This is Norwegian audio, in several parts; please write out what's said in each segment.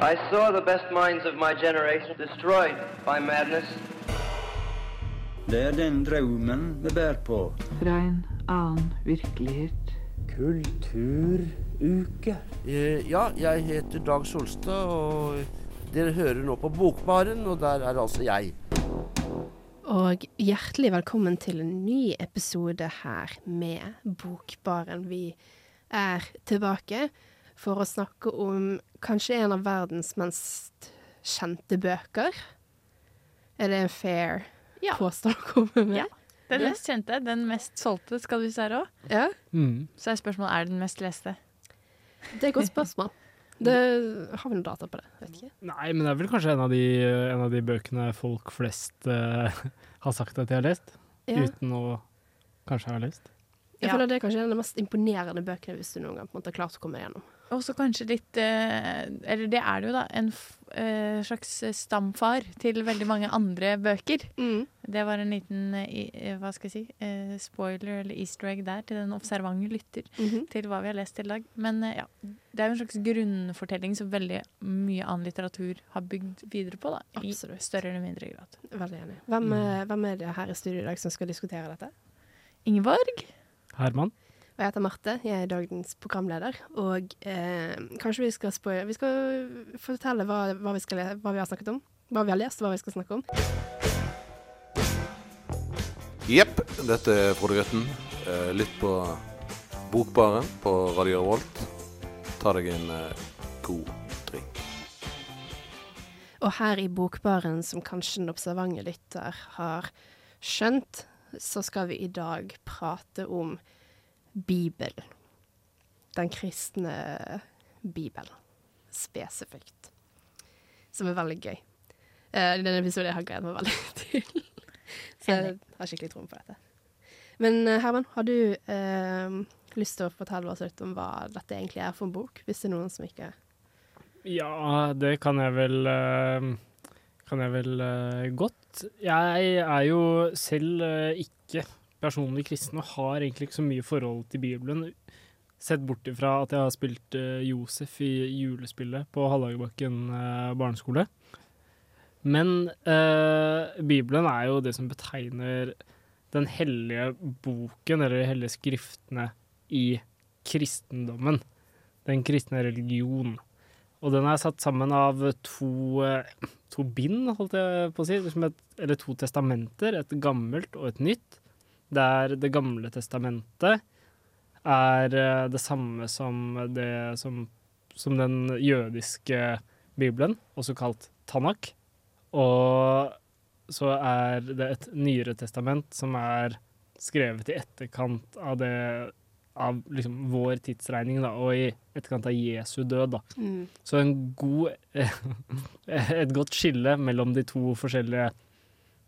I saw the best minds of my generation destroyed by madness. Det er den drømmen vi bærer på. Fra en annen virkelighet. Kulturuke. Eh, Ja, jeg heter Dag Solstad, og dere hører nå på Bokbaren, og der er altså jeg. Og hjertelig velkommen til en ny episode her med Bokbaren. Vi er tilbake for å snakke om kanskje en av verdens mest kjente bøker. Er det en fair Ja. påstand å komme med? Ja. Den mest kjente, den mest solgte, skal du si her òg. Ja, Så er spørsmålet er den mest leste. det er et godt spørsmål. Det, har vi noen data på det? Vet ikke. Nei, men det er vel kanskje en av de, en av de bøkene folk flest uh, har sagt at de har lest, Ja. uten å kanskje ha lest. Jeg Ja. føler det er kanskje en av de mest imponerende bøkene hvis du noen gang på en måte har klart å komme gjennom. Og så kanskje litt eh, Eller det er det jo, da. En f eh, slags stamfar til veldig mange andre bøker. Det var en liten eh, hva skal jeg si, eh, spoiler eller easter egg der til den observante lytter Mhm. til hva vi har lest i dag. Men eh, ja, det er jo en slags grunnfortelling som veldig mye annen litteratur har bygd videre på. da, Absolutt. I større eller mindre grad. Veldig enig. Hvem, er- hvem er det her i studio i dag som skal diskutere dette? Ingeborg? Herman? Og jeg heter Marte, jeg er dagens programleder. Og eh, kanskje vi skal, spoil vi skal fortelle hva, hva, vi skal, hva vi har snakket om. Hva vi har lest, og hva vi skal snakke om. Jepp, dette er Frode Grøtten. Eh, Lytt på Bokbaren på Radio Revolt. Ta deg en eh, god drink. Og her i Bokbaren, som kanskje den observante lytter har skjønt, så skal vi i dag prate om Bibelen. Den kristne Bibelen, spesifikt. Som er veldig gøy. Uh, denne episoden jeg har gledet meg veldig til. Så jeg har skikkelig troen på dette. Men eh, Herman, har du eh, lyst til å fortelle oss litt om hva dette egentlig er for en bok? Hvis det er noen som ikke Ja, det kan jeg vel eh, Kan jeg vel eh, godt. Jeg er jo selv eh, ikke personlig kristen og har egentlig ikke så mye forhold til Bibelen. Sett bort ifra at jeg har spilt uh, Josef i julespillet på Hallagerbakken uh, barneskole. Men uh, Bibelen er jo det som betegner den hellige boken, eller de hellige skriftene, i kristendommen. Den kristne religion. Og den er satt sammen av to, eh, to bind, holdt jeg på å si, eller to testamenter, et gammelt og et nytt, der Det gamle testamentet er eh, det samme som, det, som, som den jødiske bibelen, også kalt Tanak. Og så er det et nyere testament som er skrevet i etterkant av det av liksom vår tidsregning, da, og i etterkant av Jesu død. Da. Så en god, et godt skille mellom de to forskjellige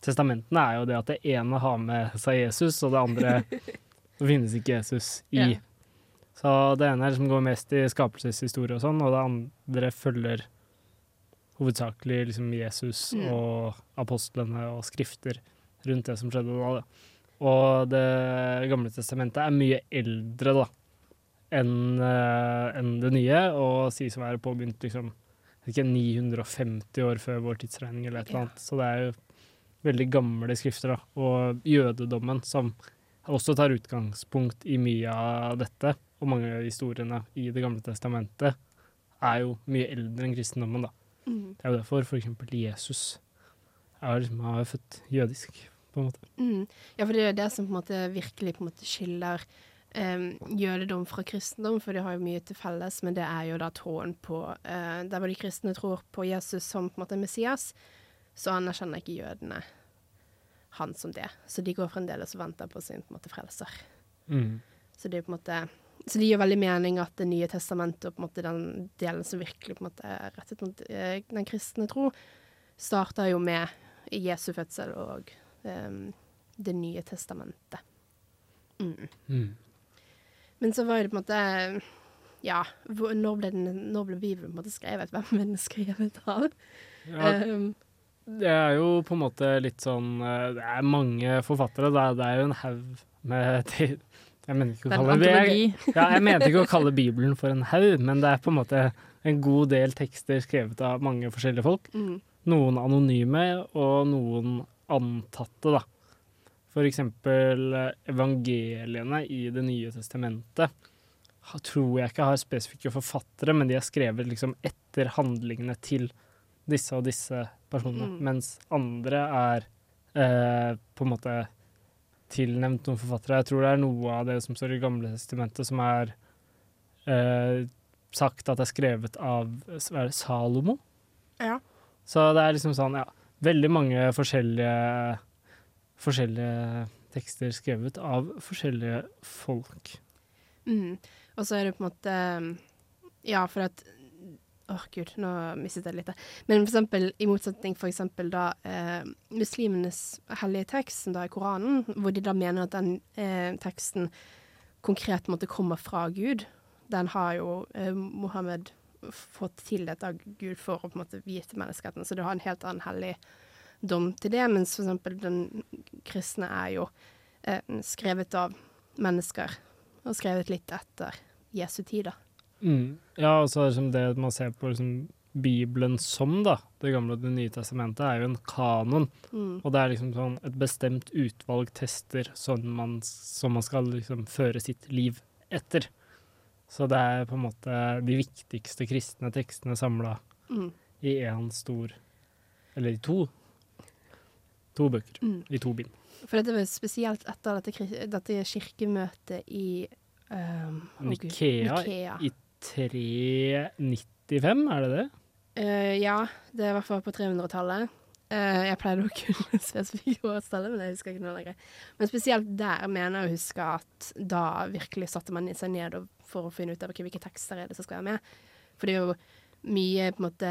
testamentene er jo det at det ene har med seg Jesus, og det andre finnes ikke Jesus i. Ja. Så det ene er liksom går mest i skapelseshistorie og sånn, og det andre følger hovedsakelig liksom Jesus Mm. og apostlene og skrifter rundt det som skjedde da. da. Og Det gamle testamentet er mye eldre da, enn en det nye, og sies å være påbegynt liksom, ikke, 950 år før vår tidsregning. eller et eller Ja. annet. Så det er jo veldig gamle skrifter. da. Og jødedommen, som også tar utgangspunkt i mye av dette, og mange av historiene i Det gamle testamentet, er jo mye eldre enn kristendommen. da. Mm. Det er jo derfor f.eks. Jesus er, liksom, er født jødisk, på en måte. Mm. Ja, for det er det som på en måte virkelig på en måte skiller Um, jødedom fra kristendom, for de har jo mye til felles, men det er jo da troen på uh, Der hvor de kristne tror på Jesus som på en måte Messias, så anerkjenner ikke jødene han som det. Så de går fremdeles og venter på sin på en måte frelser. Mm. Så det er på en måte så det gir veldig mening at Det nye testamentet og på en måte den delen som virkelig på en måte er rettet mot eh, den kristne tro, starter jo med Jesu fødsel og um, Det nye testamentet. Mm. Mm. Men så var det på en måte Ja, når, ble den, når ble Bibelen på en måte skrevet? Hvem ble den skrevet av? Ja, Em, det er jo på en måte litt sånn eh, Det er mange forfattere. Det er, det er jo en haug med Jeg mener ikke å Det er en kalle det antologi. Ja, jeg mente ikke å kalle Bibelen for en haug, men det er på en måte en god del tekster skrevet av mange forskjellige folk. Mm. Noen anonyme og noen antatte, da. For eksempel eh, evangeliene i Det nye testamentet tror jeg ikke har spesifikke forfattere, men de er skrevet liksom etter handlingene til disse og disse personene. Mm. Mens andre er eh, på en måte tilnevnt noen forfattere. Jeg tror det er noe av det som står i Gamle testamentet som er eh, sagt at det er skrevet av er det, Salomo. Ja. Så det er liksom sånn, ja, veldig mange forskjellige, forskjellige tekster skrevet av forskjellige folk. Mm. Og så er det på en måte Ja, for at Åh, gud, nå mistet jeg det litt. Men for eksempel, i motsetning for eksempel da eh, muslimenes hellige tekst, som da er Koranen, hvor de da mener at den eh, teksten konkret måtte komme fra Gud. Den har jo eh, Mohammed fått tildelt av Gud for å på en måte vite til menneskeheten, så det har en helt annen hellig dom til det, mens for eksempel den kristne er jo eh, skrevet av mennesker, og skrevet litt etter Jesu tid, da. Mm. Ja, og så er det som det man ser på liksom, Bibelen som, da, Det gamle og Det nye testamentet, er jo en kanon. Mm. Og det er liksom sånn et bestemt utvalg tester som man, som man skal liksom føre sitt liv etter. Så det er på en måte de viktigste kristne tekstene samla Mm. i én stor Eller i to. To bøker. Mm. I to bind. For dette var spesielt etter dette, dette kirkemøtet i um, Nikea, Nikea. i 395, er det det? Uh, ja, det er i hvert fall på 300-tallet. Uh, jeg pleide å kunne spesifikke årstallet, men jeg husker ikke noe lenger. Men spesielt der mener jeg å huske at da virkelig satte man seg ned for å finne ut av hvilke tekster er det som skal være med. For det er jo mye på en måte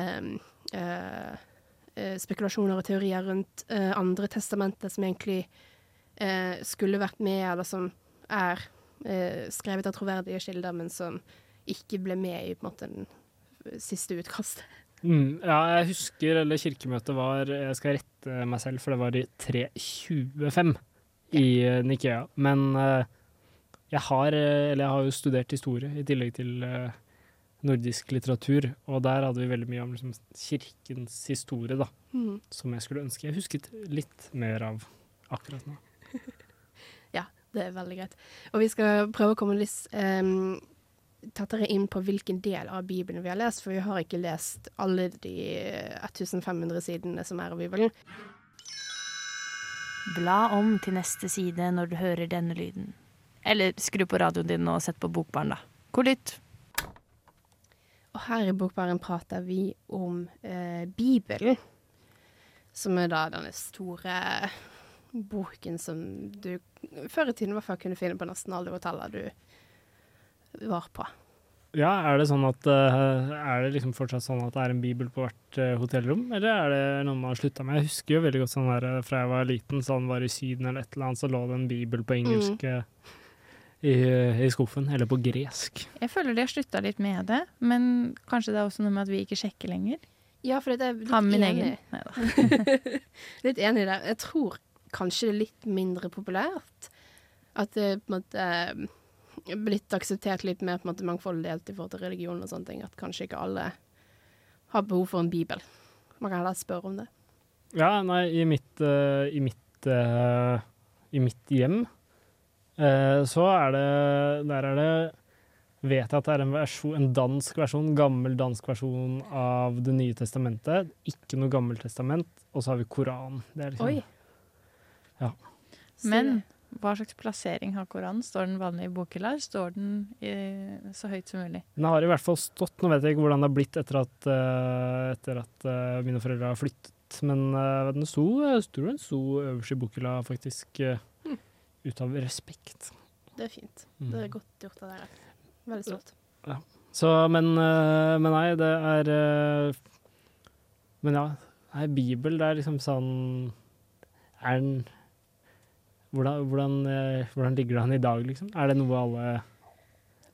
eh, eh, spekulasjoner og teorier rundt eh, andre testamenter som egentlig eh, skulle vært med, eller som er eh, skrevet av troverdige kilder, men som ikke ble med i på en måte den siste utkastet. Mm, ja, jeg husker, eller kirkemøtet var Jeg skal rette meg selv, for det var i 325 i eh, Nikea. Men eh, jeg har, eh, eller jeg har jo studert historie i tillegg til eh, nordisk litteratur, og der hadde vi veldig mye om liksom, kirkens historie, da, Mm. som jeg skulle ønske jeg husket litt mer av akkurat nå. Ja, det er veldig greit. Og vi skal prøve å komme litt um, tettere inn på hvilken del av Bibelen vi har lest, for vi har ikke lest alle de 1500 sidene som er av Bibelen. Bla om til neste side når du hører denne lyden. Eller skru på radioen din og sett på Bokbarn, da. Hvor lytt. Og her i Bokbaren prater vi om eh, Bibelen, som er da denne store boken som du før i tiden i hvert fall kunne finne på nesten alle hoteller du var på. Ja, er det sånn at eh, Er det liksom fortsatt sånn at det er en bibel på hvert eh, hotellrom, eller er det noe man har slutta med? Jeg husker jo veldig godt sånn der eh, fra jeg var liten, sånn var i Syden eller et eller annet, så lå det en bibel på engelsk mm. i, i skuffen, eller på gresk. Jeg føler de har slutta litt med det, men kanskje det er også noe med at vi ikke sjekker lenger. Ja, for det er litt Har min enig. egen. Litt enig der. Jeg tror kanskje det er litt mindre populært. At det på en måte blitt akseptert litt mer på en måte mangfoldighet i forhold til religion og sånne ting. At kanskje ikke alle har behov for en bibel. Man kan heller spørre om det. Ja, nei, i mitt, uh, i mitt, uh, i mitt hjem uh, så er det Der er det Vet jeg at det er en, versjon, en dansk versjon, gammel dansk versjon av Det nye testamentet. Ikke noe gammelt testament. Og så har vi Koranen. Det er liksom, Oi. Ja. Men hva slags plassering har Koranen? Står den vanlig i bokhylla, eller står den i, så høyt som mulig? Den har i hvert fall stått. Nå vet jeg ikke hvordan det har blitt etter at, eh, etter at eh, mine foreldre har flyttet, men eh, den sto, tror den sto øverst i bokhylla, faktisk, uh, ut av respekt. Det er fint. Mm. Det er godt gjort av deg. Veldig stolt. Så, men, men nei, det er Men ja, nei, Bibel, det er liksom sånn Er den hvordan, hvordan, eh, hvordan ligger det an i dag, liksom? Er det noe alle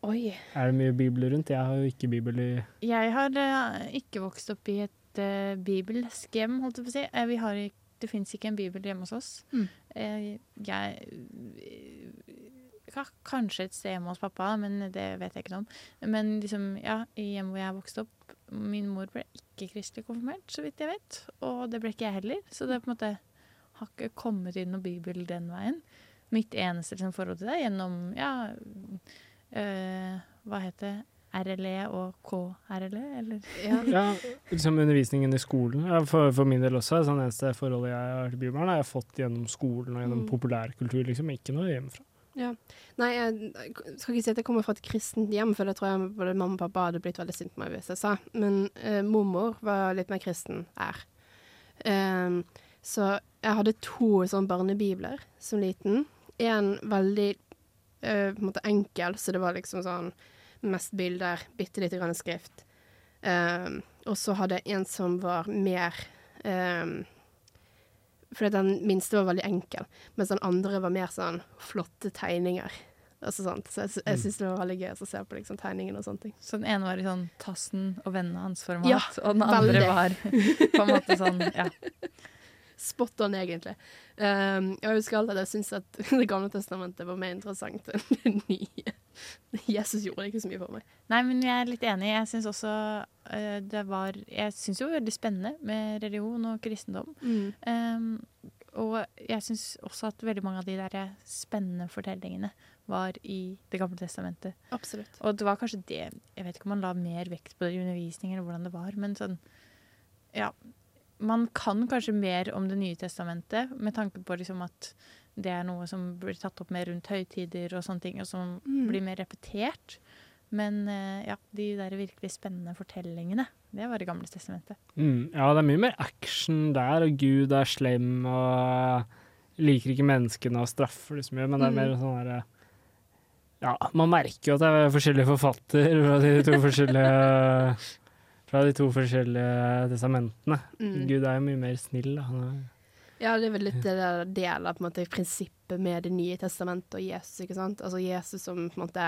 Oi. Er det mye bibler rundt? Jeg har jo ikke bibel i Jeg har uh, ikke vokst opp i et uh, bibelsk hjem, holdt jeg på å si. Uh, vi har ikke, det fins ikke en bibel hjemme hos oss. Mm. Eh, jeg Kanskje et sted hjemme hos pappa, men det vet jeg ikke noe om. Men liksom, ja, i hjemmet hvor jeg har vokst opp, min mor ble ikke kristelig konfirmert, så vidt jeg vet. Og det ble ikke jeg heller. Så det er på en måte har ikke kommet inn noe bibel den veien. Mitt eneste liksom, forhold til det gjennom ja, øh, hva heter det? RLE og KRLE, eller? Ja. Ja, liksom undervisningen i skolen. Ja, for, for min del også. Sånn eneste forholdet jeg har til Bibelen, har jeg fått gjennom skolen og gjennom Mm. populærkultur, liksom. Ikke noe hjemmefra. Ja. Nei, jeg skal ikke si at jeg kommer fra et kristent hjem, for det tror jeg både mamma og pappa hadde blitt veldig sint på meg hvis jeg sa. Men eh, mormor var litt mer kristen er. Ehm, så jeg hadde to sånn barnebibler som liten. En veldig uh, på en måte enkel, så det var liksom sånn mest bilder, bitte lite grann skrift. Um, og så hadde jeg en som var mer um, fordi den minste var veldig enkel, mens den andre var mer sånn flotte tegninger. Altså sånt. Så jeg, jeg syns det var veldig gøy å se på liksom, tegningene og sånne ting. Så den ene var i sånn Tassen og vennene hans-format, Ja, og den andre veldig. var på en måte sånn Ja. Spot on, egentlig. Um, jeg husker alltid at jeg syntes at Det gamle testamentet var mer interessant enn det nye. Jesus gjorde ikke så mye for meg. Nei, men jeg er litt enig. Jeg syns også uh, det var Jeg syns jo veldig spennende med religion og kristendom. Um, og jeg syns også at veldig mange av de der spennende fortellingene var i Det gamle testamentet. Absolutt. Og det var kanskje det Jeg vet ikke om man la mer vekt på det i undervisning, eller hvordan det var, men sånn Ja. Man kan kanskje mer om Det nye testamentet, med tanke på liksom at det er noe som blir tatt opp mer rundt høytider og sånne ting, og som Mm. blir mer repetert. Men eh, ja, de der virkelig spennende fortellingene, det var Det gamle testamentet. Mm, ja, det er mye mer action der, og Gud er slem og liker ikke menneskene og straffer det så mye, men det er Mm. mer sånn herre Ja, man merker jo at det er forskjellige forfatter fra de to forskjellige Fra de to forskjellige testamentene. Mm. Gud er jo mye mer snill, da. Han er Ja, det er vel litt det der del av på en måte, prinsippet med Det nye testamentet og Jesus. ikke sant? Altså Jesus som på en måte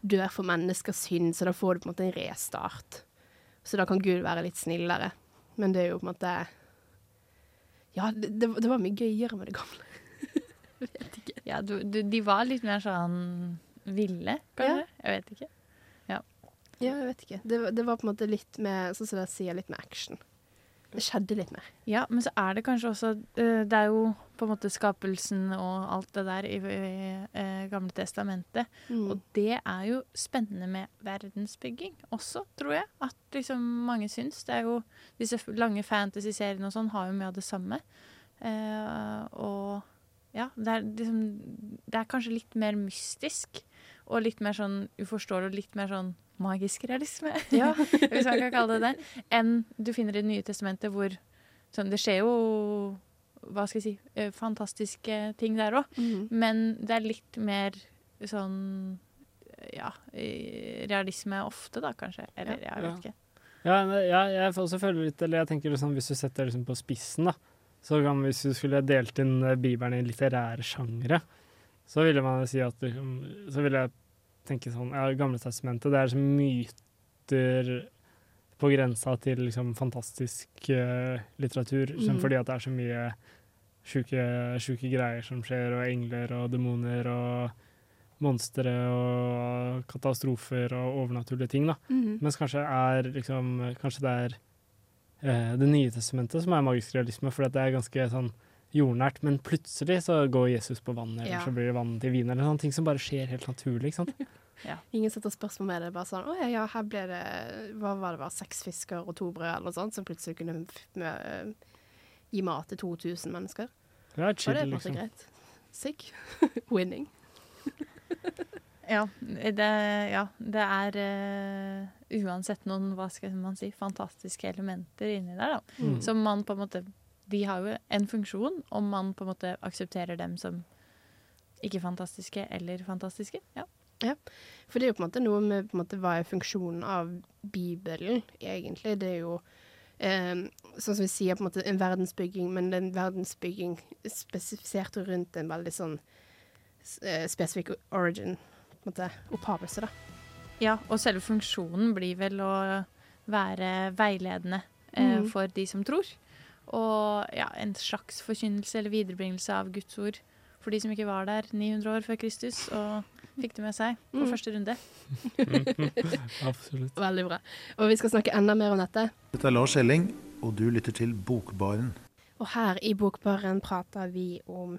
dør for menneskers synd, så da får du på en måte en restart. Så da kan Gud være litt snillere. Men det er jo på en måte Ja, det, det, det var mye gøyere med det gamle. Ja, du, du, de var litt mer sånn ville, kanskje? Jeg vet ikke. Ja, jeg vet ikke. Det, det var på en måte litt med, sånn som jeg sier, litt med action. Det skjedde litt mer. Ja, men så er det kanskje også eh, Det er jo på en måte skapelsen og alt det der i, i i Gamle testamentet. Mm. Og det er jo spennende med verdensbygging også, tror jeg. At liksom mange syns. Det er jo Disse lange fantasy-seriene og sånn har jo mye av det samme. Eh, og ja, det er liksom Det er kanskje litt mer mystisk. Og litt mer sånn uforståelig og litt mer sånn magisk realisme, Ja. hvis man kan kalle det det, enn du finner i Det nye testamentet, hvor sånn, det skjer jo hva skal jeg si, eh, fantastiske ting der òg. Mhm. Men det er litt mer sånn ja, realisme ofte, da, kanskje. Eller jeg vet ikke. Ja, ja, jeg også føler litt Eller jeg tenker liksom, hvis du setter det liksom på spissen, da, så kan hvis du skulle delt inn eh, Bibelen i litterære sjangre, så ville man si at liksom, Så ville jeg tenke sånn Ja, Gamle testamentet, det er liksom myter på grensa til liksom fantastisk uh, litteratur, Mm. fordi at det er så mye sjuke, greier som skjer, og engler og demoner og monstre og katastrofer og overnaturlige ting, da. Mm. Mens kanskje er liksom Kanskje det er uh, Det nye testamentet som er magisk realisme, for det er ganske sånn jordnært. Men plutselig så går Jesus på vann, eller Ja. så blir det vann til vin, eller sånne ting som bare skjer helt naturlig. ikke sant? Ingen setter spørsmål med det. Bare sånn Å ja, ja, her ble det Hva var det, var seks fisker og to brød, eller noe sånt, som plutselig kunne med, gi mat til 2000 mennesker. Det chill, Og det er på en måte liksom. greit. Sick. Winning. Ja, det, ja, det er uh, uansett noen, hva skal man si, fantastiske elementer inni der, da. Mm. Som man på en måte De har jo en funksjon, om man på en måte aksepterer dem som ikke fantastiske eller fantastiske. Ja. For det er jo på en måte noe med på en måte, hva er funksjonen av Bibelen, egentlig. Det er jo eh, sånn som vi sier, på en måte en verdensbygging, men en verdensbygging spesifisert rundt en veldig sånn eh, spesifikk origin, på en måte opphavelse, da. ja, og selve funksjonen blir vel å være veiledende eh, mm. for de som tror. Og ja, en slags forkynnelse eller viderebringelse av Guds ord for de som ikke var der 900 år før Kristus. Og fikk det med seg på Mm. første runde. Absolutt. Veldig bra. Og vi skal snakke enda mer om dette. Dette er Lars Elling, og du lytter til Bokbaren. Og her i Bokbaren prater vi om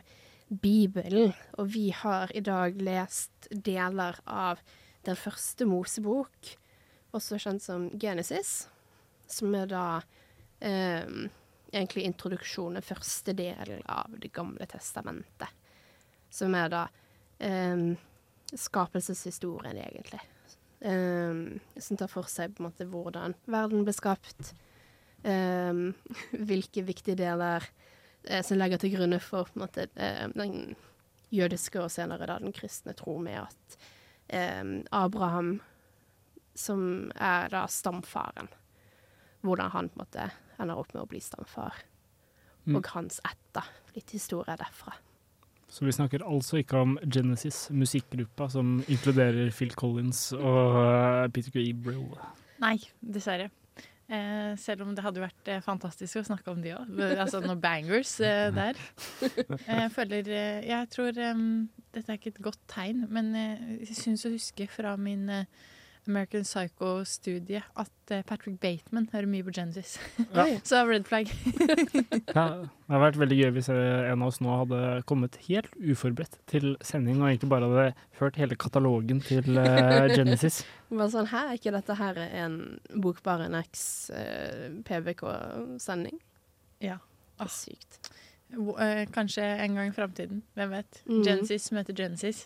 Bibelen. Og vi har i dag lest deler av den første Mosebok, også kjent som Genesis, som er da eh, egentlig introduksjonen, første del av Det gamle testamentet. Som er da um, skapelseshistorien, egentlig. Um, som tar for seg på en måte hvordan verden ble skapt. Um, hvilke viktige deler uh, som legger til grunne for på en måte, uh, den jødiske og senere da den kristne tro med at um, Abraham, som er da stamfaren, hvordan han på en måte ender opp med å bli stamfar, Mm. og hans ett, da. Litt historie derfra. Så vi snakker altså ikke om Genesis, musikkgruppa som inkluderer Phil Collins og eh, Peter Gabriel. Nei, dessverre. Eh, selv om det hadde vært eh, fantastisk å snakke om de òg. Altså noen bangers eh, der. Eh, Jeg føler eh, Jeg tror eh, Dette er ikke et godt tegn, men eh, jeg syns å huske fra min eh, American Psycho-studiet at eh, Patrick Bateman hører mye på Genesis. Ja. Så red flag. Ja, det hadde vært veldig gøy hvis eh, en av oss nå hadde kommet helt uforberedt til sending og egentlig bare hadde hørt hele katalogen til uh, Genesis. Bare sånn, Hæ, er ikke dette her en Bokbare NX uh, PBK-sending? Ja. Det er sykt. Wo- eh, Kanskje en gang i framtiden. Hvem vet. Mm. Genesis møter Genesis.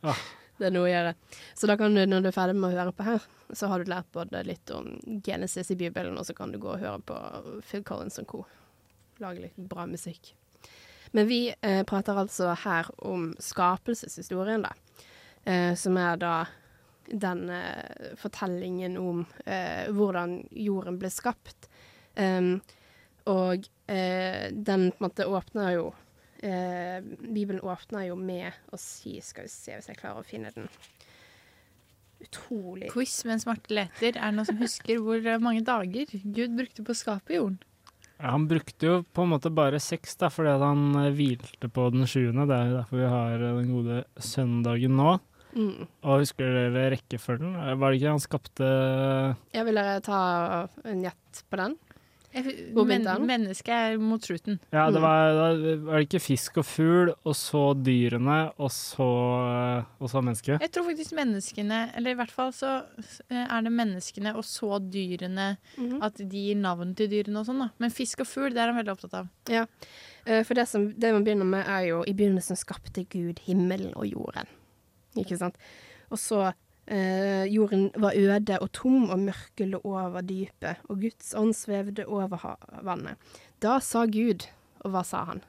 Det er noe å gjøre. Så da kan du, når du er ferdig med å høre på her, så har du lært både litt om Genesis i Bibelen, og så kan du gå og høre på Phil Collins og co. Lage litt bra musikk. Men vi eh, prater altså her om skapelseshistorien, da. Eh, som er da den eh, fortellingen om eh, hvordan jorden ble skapt. Um, og eh, den på en måte åpner jo eh, Bibelen åpner jo med å si Skal vi se hvis jeg klarer å finne den. Utrolig Quiz mens Marte leter. Er det noen som husker hvor eh, mange dager Gud brukte på å skape jorden? Ja, han brukte jo på en måte bare seks, da, fordi at han eh, hvilte på den sjuende. Det er jo derfor vi har eh, den gode søndagen nå. mm. Og husker dere rekkefølgen? Var det ikke han skapte Jeg Vil dere ta en gjett på den? Men, mennesket er mot slutten. Ja, det Mm. var, da var det ikke fisk og fugl, og så dyrene, og så, og så mennesket? Jeg tror faktisk menneskene, eller i hvert fall så eh, er det menneskene og så dyrene, Mhm. at de gir navn til dyrene og sånn, da. Men fisk og fugl, det er han veldig opptatt av. Ja. Eh, For det, som, det man begynner med, er jo I begynnelsen skapte Gud himmelen og jorden. Ikke sant? Og så eh, Jorden var øde og tom, og mørket lå over dypet, og Guds ånd svevde over vannet. Da sa Gud, og hva sa han?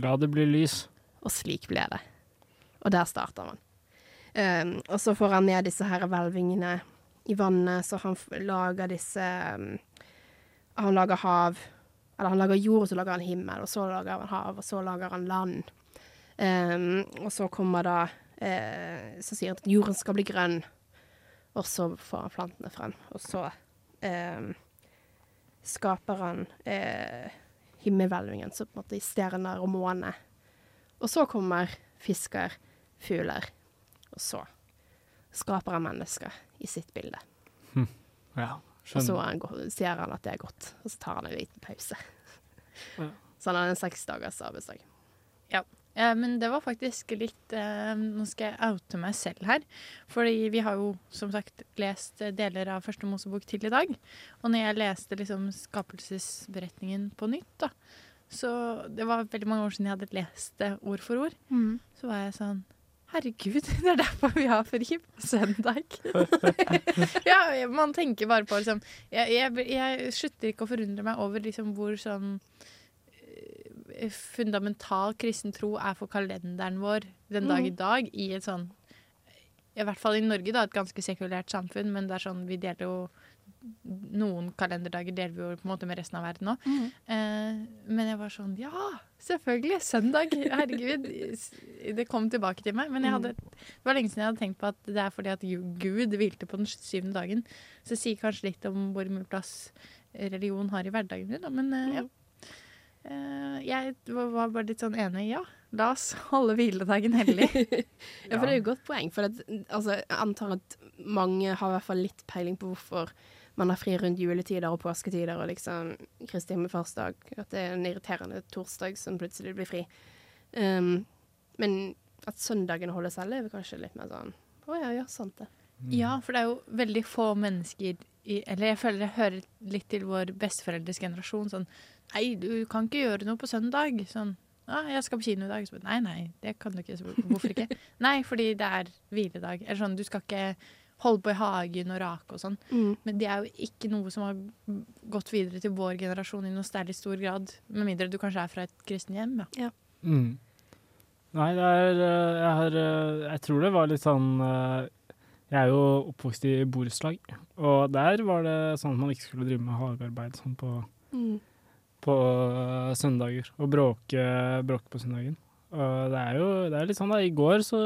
La det bli lys. Og slik ble det. Og der starter man. Um, og så får han ned disse her hvelvingene i vannet, så han lager disse um, Han lager hav. Eller han lager jord, og så lager han himmel, og så lager han hav, og så lager han land. Um, og så kommer da eh, Så sier at jorden skal bli grønn, og så får han plantene frem. Og så eh, skaper han eh, himmelhvelvingen, så på en måte i stjerner og måne. Og så kommer fisker, fugler, og så skaper han mennesker i sitt bilde. Ja, Og så skjønner. er han sier han at det er godt, og så tar han en liten pause. Ja. Så han har en seks dagers arbeidsdag. Ja, men det var faktisk litt eh, Nå skal jeg oute meg selv her. Fordi vi har jo som sagt lest eh, deler av Første Mosebok til i dag. Og når jeg leste liksom skapelsesberetningen på nytt, da Så det var veldig mange år siden jeg hadde lest det ord for ord. Så var jeg sånn Herregud, det er derfor vi har fri på søndag. ja, man tenker bare på liksom Jeg, jeg, jeg slutter ikke å forundre meg over liksom hvor sånn eh, fundamental kristen tro er for kalenderen vår den dag i dag, i et sånn I hvert fall i Norge, da, et ganske sekulært samfunn, men det er sånn vi deler jo Noen kalenderdager deler vi jo på en måte med resten av verden òg. Eh, men jeg var sånn Ja, selvfølgelig! Søndag! Herregud. Det kom tilbake til meg. Men jeg hadde, det var lenge siden jeg hadde tenkt på at det er fordi at Gud hvilte på den syvende dagen. Så det sier kanskje litt om hvor mye plass religion har i hverdagen din. Men eh, ja. Eh, jeg var bare litt sånn enig. Ja, La oss holde hviledagen hellig. Ja, for det er jo et godt poeng. For at, altså, jeg antar at mange har i hvert fall litt peiling på hvorfor man har fri rundt juletider og påsketider og liksom Kristi himmelfartsdag. At det er en irriterende torsdag som plutselig blir fri. Um, men at søndagen holdes hellig, er vel kanskje litt mer sånn Å ja, ja, sant det. Ja, for det er jo veldig få mennesker i Eller jeg føler jeg hører litt til vår besteforeldres generasjon sånn Nei, du kan ikke gjøre noe på søndag. Sånn Ja, jeg skal på kino i dag. Så, nei, nei, det kan du ikke. Hvorfor ikke? nei, fordi det er hviledag. Eller sånn, du skal ikke holde på i hagen og rake og sånn. Mm. Men det er jo ikke noe som har gått videre til vår generasjon i noe særlig stor grad. Med mindre du kanskje er fra et kristen hjem. Ja. Mm. Nei, det er eh, jeg, har, eh, jeg tror det var litt sånn eh, Jeg er jo oppvokst i borettslag, og der var det sånn at man ikke skulle drive med hagearbeid sånn på, Mm. På søndager. Og bråke, bråke på søndagen. Og det er jo det er litt sånn da, I går så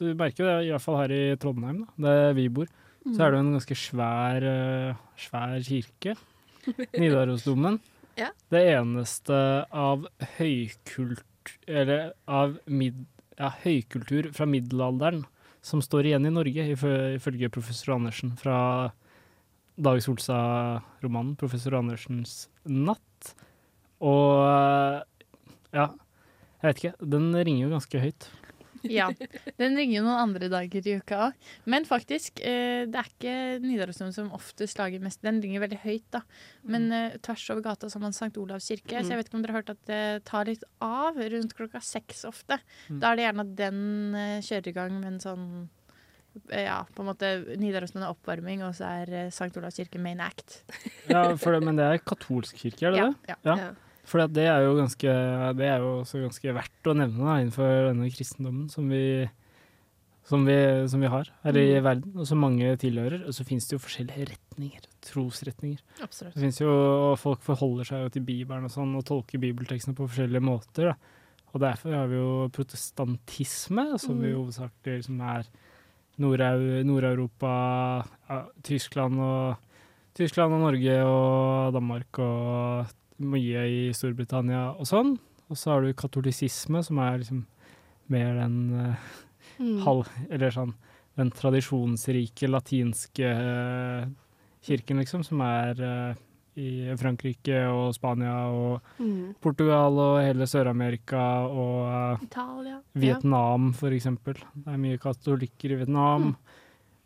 Du merker jo det, i hvert fall her i Trondheim, da, der vi bor, så er det jo en ganske svær, eh, svær kirke. Nidarosdomen. Ja. Det eneste av høykult... Eller av mid, ja, høykultur fra middelalderen som står igjen i Norge, ifølge professor Andersen fra Dag Solstad-romanen 'Professor Andersens natt'. Og ja, jeg vet ikke. Den ringer jo ganske høyt. Ja. Den ringer jo noen andre dager i uka òg. Men faktisk, eh, det er ikke Nidarosdomen som oftest lager mest. Den ringer veldig høyt, da. Men eh, tvers over gata så har man St. Olavs kirke, så jeg vet ikke om dere har hørt at det tar litt av rundt klokka seks ofte. Mm. Da er det gjerne at den eh, kjører i gang med en sånn eh, ja, på en måte Nidarosdomen er oppvarming, og så er eh, St. Olavs kirke main act. Ja, for det, Men det er katolsk kirke, er det Ja, det? ja. Ja. For det er jo ganske Det er jo også ganske verdt å nevne da, innenfor denne kristendommen som vi, som vi, som vi har her i verden, og som mange tilhører. Og så finnes det jo forskjellige retninger, trosretninger. Absolutt. Det jo, og Folk forholder seg jo til Bibelen og sånn, og tolker bibeltekstene på forskjellige måter. da. Og Derfor har vi jo protestantisme, som Mm. jo hovedsakelig liksom er Nord-Eu- Nord-Europa, ja, Tyskland og Tyskland og Norge og Danmark og mye i Storbritannia og sånn. Og så har du katolisisme, som er liksom mer den uh, Mm. halv... Eller sånn den tradisjonsrike latinske uh, kirken, liksom, som er uh, i Frankrike og Spania og Mm. Portugal og hele Sør-Amerika og Italia. Vietnam, for eksempel. Det er mye katolikker i Vietnam.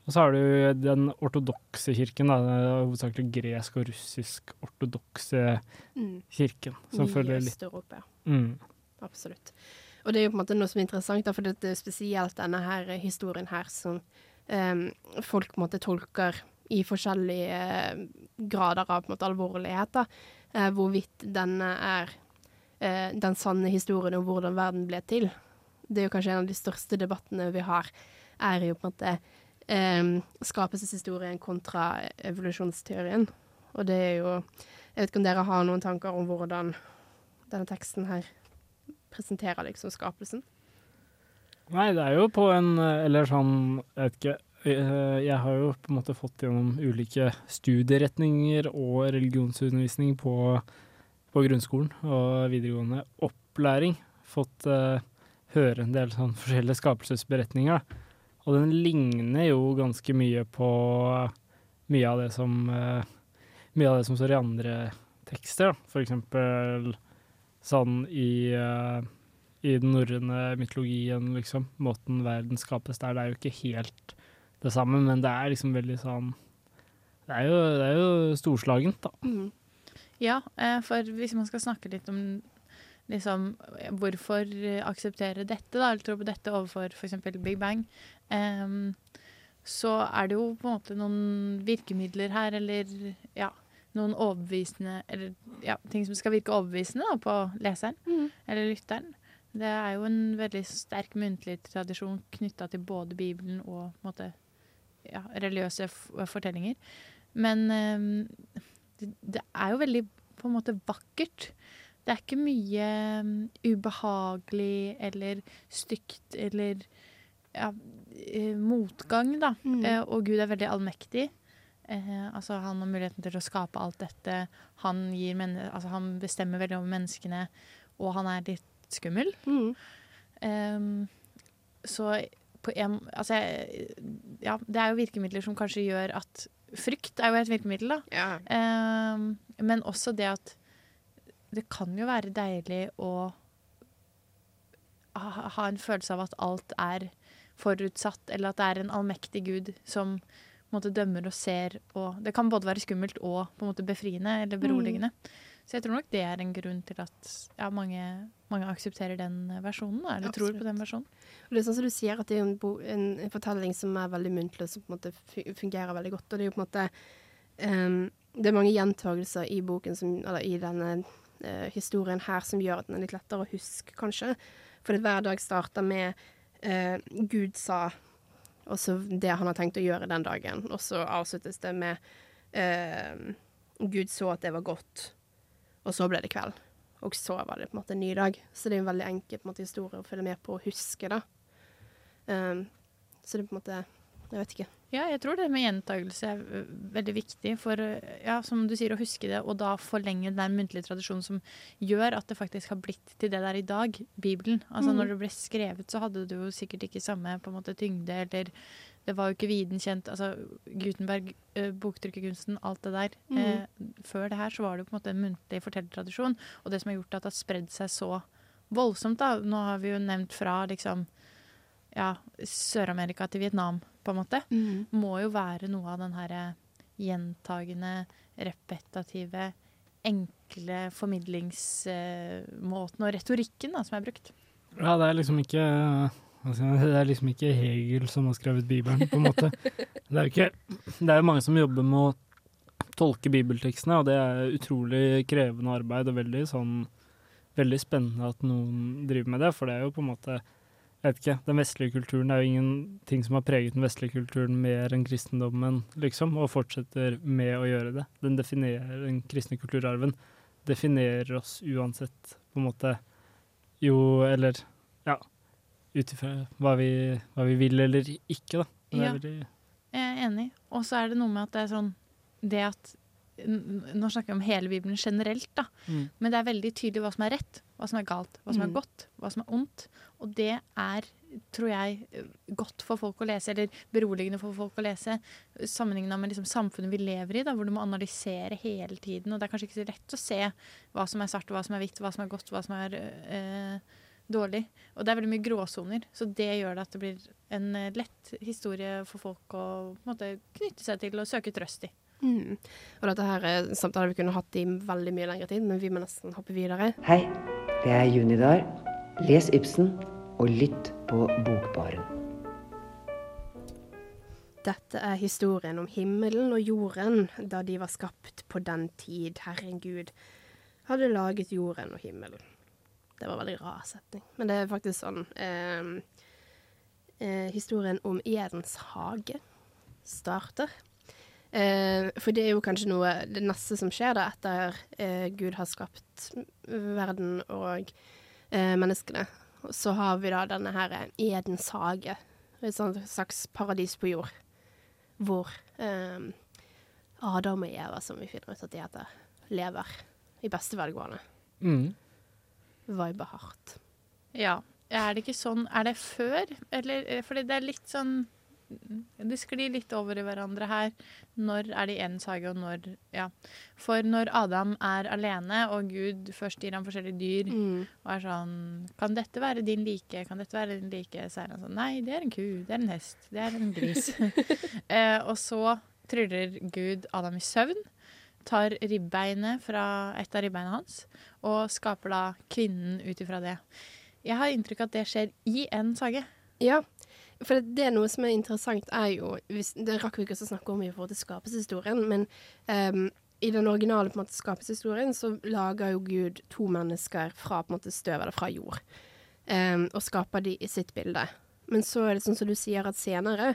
Og så har du den ortodokse kirken, da, hovedsakelig gresk og russisk ortodokse Mm. kirken, som følger litt Øst-Europa. mm. Absolutt. Og det er jo på en måte noe som er interessant, da, for det er spesielt denne her historien her som um, folk på en måte tolker i forskjellige eh, grader av måte alvorlighet. da. Uh, hvorvidt denne er uh, den sanne historien om hvordan verden ble til. Det er jo kanskje en av de største debattene vi har, er jo på en måte em, skapelseshistorien kontra evolusjonsteorien. Og det er jo Jeg vet ikke om dere har noen tanker om hvordan denne teksten her presenterer liksom skapelsen. Nei, det er jo på en eh, Eller sånn, jeg vet ikke. eh, Jeg har jo på en måte fått gjennom ulike studieretninger og religionsundervisning på, på grunnskolen og videregående opplæring. Fått uh, høre en del sånn forskjellige skapelsesberetninger. Da. Og den ligner jo ganske mye på mye av det som eh, Mye av det som står i andre tekster. Da. For eksempel sånn i eh, i den norrøne mytologien, liksom. Måten verden skapes der. Det er jo ikke helt det samme, men det er liksom veldig sånn Det er jo, det er jo storslagent, da. Mm. Ja, eh, for hvis man skal snakke litt om liksom, eh, hvorfor eh, akseptere dette, da, eller tro på dette overfor f.eks. Big Bang, så er det jo på en måte noen virkemidler her, eller ja, noen overbevisende Eller ja, ting som skal virke overbevisende da, på leseren Mm. eller lytteren. Det er jo en veldig sterk muntlig tradisjon knytta til både Bibelen og måte, ja, religiøse fortellinger. Men det, det er jo veldig på en måte vakkert. Det er ikke mye um, ubehagelig eller stygt eller ja, motgang, da. Mm. Eh, og Gud er veldig allmektig. Eh, altså Han har muligheten til å skape alt dette. Han, altså, han bestemmer veldig over menneskene, og han er litt skummel. Mm. Ehm, så på en Altså, ja, det er jo virkemidler som kanskje gjør at Frykt er jo et virkemiddel, da. Ja. Ehm, men også det at det kan jo være deilig å ha, ha en følelse av at alt er forutsatt, eller at det er en allmektig gud som måte dømmer og ser. Og det kan både være skummelt og på en måte befriende eller beroligende. Så jeg tror nok det er en grunn til at ja, mange, mange aksepterer den versjonen, da, eller tror på den versjonen. Og det er sånn som du sier, at det er en, en, en fortelling som er veldig muntlig, og som på en måte fungerer veldig godt. Og det er jo på en måte um, Det er mange gjentagelser i boken, som, eller i denne uh, historien her, som gjør at den er litt lettere å huske, kanskje. For hver dag starter med eh, Gud sa, og så det han har tenkt å gjøre den dagen. Og så avsluttes det med eh, Gud så at det var godt, og så ble det kveld. Og så var det på en måte en ny dag. Så det er en veldig enkel en måte, historie å følge med på og huske, da. Um, så det er på en måte Jeg vet ikke. Ja, jeg tror det med gjentagelse er veldig viktig for, ja, som du sier, å huske det, og da forlenge den muntlige tradisjonen som gjør at det faktisk har blitt til det det er i dag, Bibelen. Altså Mm. Når det ble skrevet, så hadde det jo sikkert ikke samme på en måte tyngde, eller det var jo ikke viden kjent. Altså Gutenberg, ø, boktrykkerkunsten, alt det der. Mm. Eh, før det her så var det jo på en måte en muntlig fortellertradisjon, og det som har gjort at det har spredd seg så voldsomt, da. Nå har vi jo nevnt fra liksom ja, Sør-Amerika til Vietnam, på en måte, må jo være noe av den herre gjentagende, repetative, enkle formidlingsmåten og retorikken da, som er brukt. Ja, det er liksom ikke jeg si, Det er liksom ikke Hegel som har skrevet Bibelen, på en måte. Det er jo ikke Det er mange som jobber med å tolke bibeltekstene, og det er utrolig krevende arbeid og veldig sånn Veldig spennende at noen driver med det, for det er jo på en måte jeg vet ikke, Den vestlige kulturen er jo ingenting som har preget den vestlige kulturen mer enn kristendommen, liksom, og fortsetter med å gjøre det. Den definerer den kristne kulturarven. Definerer oss uansett, på en måte, jo, eller ja, ut ifra hva, vi- hva vi vil eller ikke, da. Det Ja. veldig- Jeg er enig. Og så er det noe med at det er sånn Det at Nå snakker jeg om hele Bibelen generelt, da. Mm. Men det er veldig tydelig hva som er rett, hva som er galt, hva som er Mm. godt, hva som er ondt. Og det er, tror jeg, godt for folk å lese, eller beroligende for folk å lese, sammenligna med liksom samfunnet vi lever i, da, hvor du må analysere hele tiden. Og det er kanskje ikke så lett å se hva som er svart, hva som er hvitt, hva som er godt, hva som er øh, dårlig. Og det er veldig mye gråsoner, så det gjør det at det blir en eh, lett historie for folk å måte, knytte seg til og søke trøst i. Mm. Og dette her er samtaler vi kunne hatt i veldig mye lengre tid, men vi må nesten hoppe videre. Hei, det er Junidar. Les Ibsen og lytt på Bokbaren. Dette er historien om himmelen og jorden da de var skapt på den tid Herren Gud hadde laget jorden og himmelen. Det var en veldig rar setning, men det er faktisk sånn eh, eh, Historien om Edens hage starter. Eh, for det er jo kanskje noe det neste som skjer da etter eh, Gud har skapt verden og eh, menneskene. Så har vi da denne her Edens hage. Et slags paradis på jord. Hvor eh, Adam og Eva, som vi finner ut at de heter, lever i beste velgående. Mm. Viber hardt. Ja. Er det ikke sånn Er det før? Eller For det er litt sånn Det sklir litt over i hverandre her. Når er det i sage, og når Ja. For når Adam er alene, og Gud først gir ham forskjellige dyr, og er sånn Kan dette være din like? Kan dette være din like? Så er han sånn Nei, det er en ku. Det er en hest. Det er en gris. eh, og så tryller Gud Adam i søvn. Tar ribbeinet fra et av ribbeina hans og skaper da kvinnen ut ifra det. Jeg har inntrykk av at det skjer i en sage. Ja, for det, det er noe som er interessant, er jo hvis, Det rakk vi ikke å snakke om i forhold til skapelseshistorien, men um, i den originale på en måte, skapelseshistorien så lager jo Gud to mennesker fra på en måte støv eller fra jord, um, og skaper de i sitt bilde. Men så er det sånn som du sier, at senere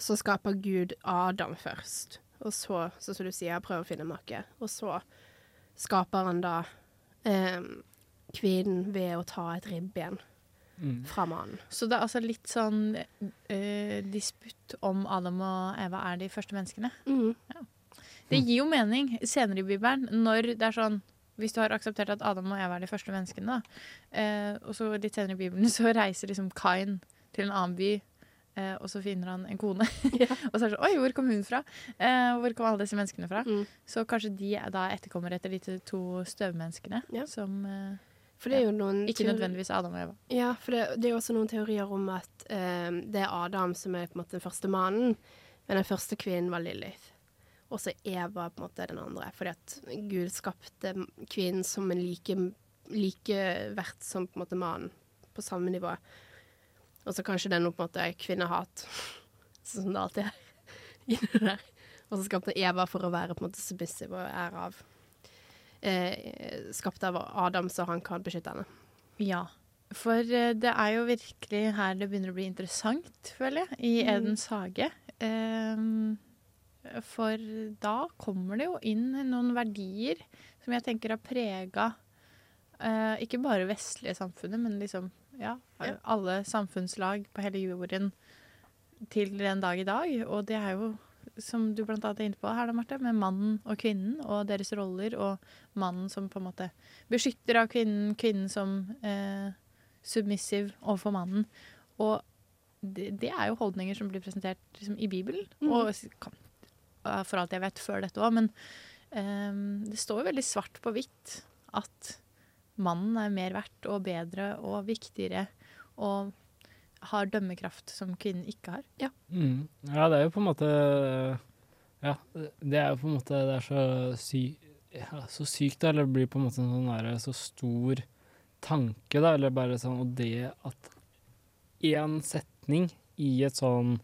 så skaper Gud Adam først. Og så, sånn som du sier, prøver å finne make. Og så skaper han da um, kvinnen ved å ta et ribben Mm. fra mannen. Så det er altså litt sånn eh, disputt om Adam og Eva er de første menneskene. Mm. Ja. Det gir jo mening senere i Bibelen, når det er sånn hvis du har akseptert at Adam og Eva er de første menneskene, da, eh, og så litt senere i Bibelen så reiser liksom Kain til en annen by, eh, og så finner han en kone. og så er det sånn Oi, hvor kom hun fra? Eh, hvor kom alle disse menneskene fra? Så kanskje de da etterkommer etter de to støvmenneskene som eh, For det er jo noen Ikke nødvendigvis Adam og Eva. Ja, for det, det er også noen teorier om at eh, det er Adam som er på en måte den første mannen, men den første kvinnen var Lilith. Og så Eva på en måte den andre, fordi at Gud skapte kvinnen som en like, verdt som på en måte mannen, på samme nivå. Og så kanskje det er noe på en måte kvinnehat, sånn som det alltid er i det der. Og så skapte Eva for å være på en måte submissive og ære av eh, Skapt av Adam, så han kan beskytte henne. Ja. For eh, det er jo virkelig her det begynner å bli interessant, føler jeg, i Mm. Edens hage. Ehm, for da kommer det jo inn noen verdier som jeg tenker har prega eh, ikke bare vestlige samfunnet, men liksom ja, alle samfunnslag på hele jorden til den dag i dag. Og det er jo, som du blant annet er inne på her, da, Marte, med mannen og kvinnen og deres roller, og mannen som på en måte beskytter av kvinnen, kvinnen som eh, submissive overfor mannen. Og det, det er jo holdninger som blir presentert liksom, i Bibelen, mm. og kan, for alt jeg vet før dette òg, men eh, det står jo veldig svart på hvitt at mannen er mer verdt og bedre og viktigere og har dømmekraft som kvinnen ikke har. Ja. Mm. Ja, det er jo på en måte Ja, det er jo på en måte Det er så, sy, ja, så sykt, da. Eller det blir på en måte en sånn der, så stor tanke, da. Eller bare sånn Og det at én setning i et sånn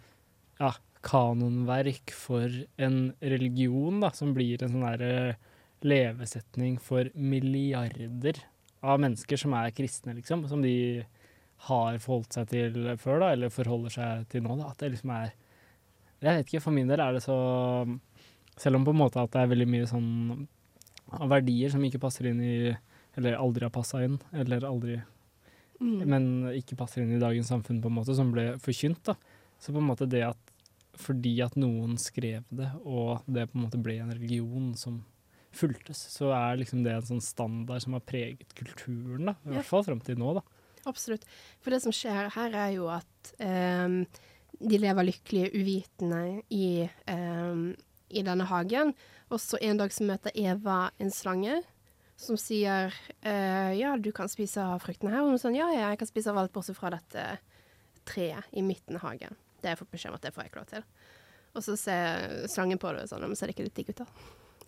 ja, kanonverk for en religion, da, som blir en sånn derre levesetning for milliarder av mennesker som er kristne, liksom, som de har forholdt seg til før, da, eller forholder seg til nå, da, at det liksom er Jeg vet ikke, for min del er det så Selv om på en måte at det er veldig mye sånn verdier som ikke passer inn i Eller aldri har passa inn, eller aldri Mm. Men ikke passer inn i dagens samfunn, på en måte, som ble forkynt, da. Så på en måte det at fordi at noen skrev det, og det på en måte ble en religion som fulgtes, så er liksom det en sånn standard som har preget kulturen, da. I hvert fall fram til nå, da. Absolutt. For det som skjer her, er jo at um, de lever lykkelige uvitende i, um, i denne hagen. Og så en dag så møter Eva en slange som sier uh, ja, du kan spise av fruktene her. Og hun sånn ja, ja, jeg kan spise av alt bortsett fra dette treet i midten av hagen. Det har jeg fått beskjed om at det får jeg ikke lov til. Og så ser slangen på det og sånn, men ser det ikke litt digg ut, da?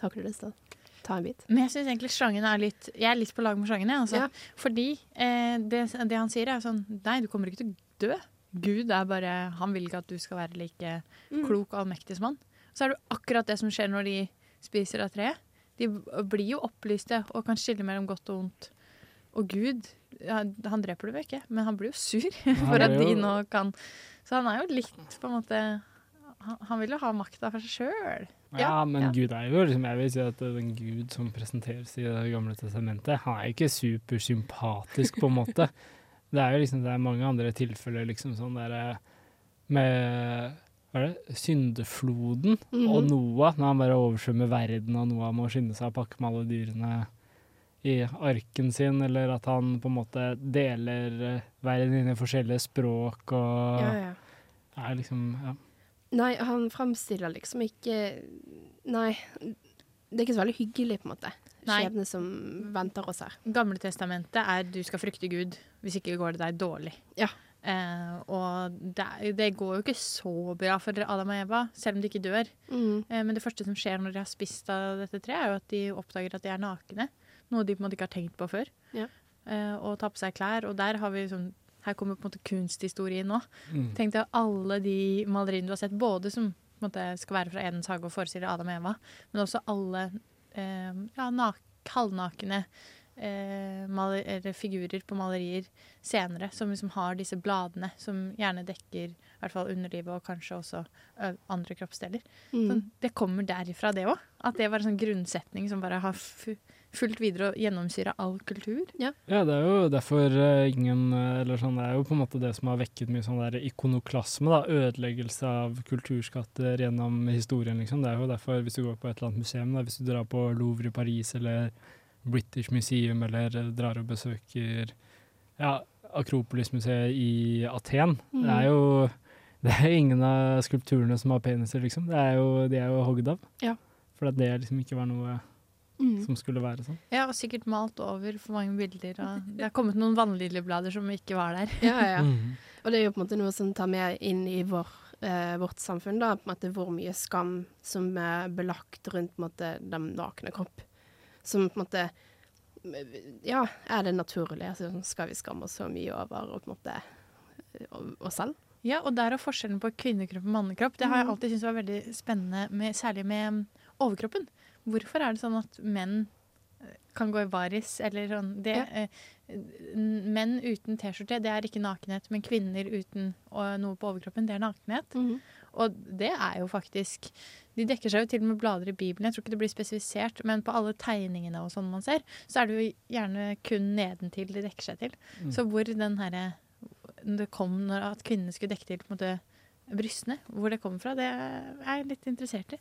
Har ikke du lyst til å ta en bit? Men jeg syns egentlig slangen er litt Jeg er litt på lag med slangen, jeg. Altså. Ja. Fordi eh, det, det han sier, er sånn Nei, du kommer ikke til å dø. Gud er bare Han vil ikke at du skal være like Mm. klok og allmektig som han. Så er det akkurat det som skjer når de spiser av treet. De blir jo opplyste og kan skille mellom godt og vondt. Og Gud, han, han dreper du jo ikke, men han blir jo sur for at de nå kan Så han er jo litt på en måte Han, han vil jo ha makta for seg sjøl. Ja, men Gud er jo liksom Jeg vil si at den Gud som presenteres i Det gamle testamentet, han er ikke supersympatisk, på en måte. Det er jo liksom Det er mange andre tilfeller liksom sånn derre med hva er det? Syndefloden Mhm. og Noah, når han bare oversvømmer verden, og Noah må skynde seg å pakke med alle dyrene i arken sin, eller at han på en måte deler eh, verden inn i forskjellige språk og Ja, ja. er liksom Ja. Nei, han framstiller liksom ikke Nei, det er ikke så veldig hyggelig, på en måte. Skjebne som venter oss her. Gamle testamentet er du skal frykte Gud, hvis ikke går det deg dårlig. Ja. Eh, og det, det går jo ikke så bra for Adam og Eva, selv om de ikke dør. Mm. Eh, men det første som skjer når de har spist av dette treet, er jo at de oppdager at de er nakne. Noe de på en måte ikke har tenkt på før. Ja. Eh, og tar på seg klær. Og der har vi sånn Her kommer på en måte kunsthistorien nå. Mm. Tenk deg alle de maleriene du har sett, både som på en måte, skal være fra Edens hage og forestille Adam og Eva, men også alle eh, ja, nak halvnakne eh, maler, eller figurer på malerier senere, som liksom har disse bladene som gjerne dekker i hvert fall underlivet og kanskje også andre kroppsdeler. Mm. Sånn, det kommer derifra, det òg. At det var en sånn grunnsetning som bare har fu fulgt videre og gjennomsyra all kultur. Ja. Ja, det er jo derfor eh, ingen eh, Eller sånn, det er jo på en måte det som har vekket mye sånn der ikonoklasme, da. Ødeleggelse av kulturskatter gjennom historien, liksom. Det er jo derfor, hvis du går på et eller annet museum, da, hvis du drar på Louvre i Paris eller British Museum eller drar og besøker ja, Akropolis-museet i Aten. Mm. Det er jo det er ingen av skulpturene som har peniser, liksom. Det er jo, de er jo hogd av. Ja. For at det liksom ikke var noe Mm. som skulle være sånn. Ja, og sikkert malt over for mange bilder. Og det har kommet noen vannliljeblader som ikke var der. Ja, ja. Mhm. Og det er jo på en måte noe som tar med inn i vår, eh, vårt samfunn, da. På en måte hvor mye skam som er belagt rundt på en måte, den nakne kropp. Som på en måte Ja, er det naturlig? Altså, skal vi skamme oss så mye over og på en måte oss selv? Ja, og der er forskjellen på kvinnekropp og mannekropp. Det har jeg Mm. alltid syntes var veldig spennende, med, særlig med um, overkroppen. Hvorfor er det sånn at menn eh, kan gå i baris, eller sånn det, Ja. eh, Menn uten T-skjorte, det er ikke nakenhet, men kvinner uten og noe på overkroppen, det er nakenhet. Og det er jo faktisk De dekker seg jo til og med blader i Bibelen. Jeg tror ikke det blir spesifisert, men på alle tegningene og sånn man ser, så er det jo gjerne kun nedentil de dekker seg til. Mm. Så hvor den herre Det kom når at kvinnene skulle dekke til på en måte brystene, hvor det kommer fra, det er jeg litt interessert i.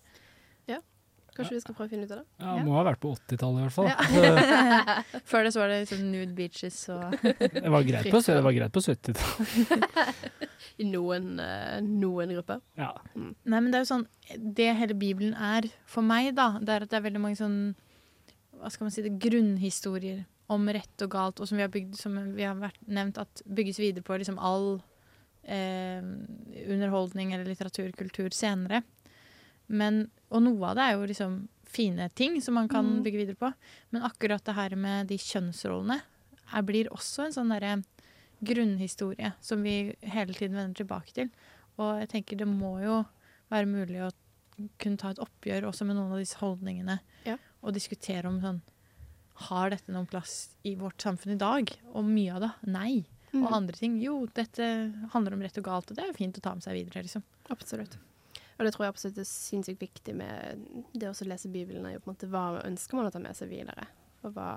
Kanskje vi skal prøve å finne ut av det? Ja, Må ha vært på 80-tallet i hvert fall. Ja. Før det så var det liksom nude beaches og Det var greit på, det var greit på 70-tallet. I noen, eh, noen grupper. Ja. Nei, men det er jo sånn Det hele Bibelen er for meg, da, det er at det er veldig mange sånn Hva skal man si det, grunnhistorier om rett og galt, og som vi har, bygd, som vi har vært nevnt at bygges videre på liksom all eh, underholdning eller litteratur, kultur senere. Men, og noe av det er jo liksom fine ting som man kan Mm. bygge videre på. Men akkurat det her med de kjønnsrollene er, blir også en sånn derre grunnhistorie som vi hele tiden vender tilbake til. Og jeg tenker det må jo være mulig å kunne ta et oppgjør også med noen av disse holdningene. Ja. Og diskutere om sånn Har dette noen plass i vårt samfunn i dag? Og mye av det nei. Mm. Og andre ting jo, dette handler om rett og galt, og det er jo fint å ta med seg videre, liksom. Absolutt. Og det tror jeg absolutt er sinnssykt viktig med det å lese Bibelen, er jo på en måte hva ønsker man å ta med seg videre? Og hva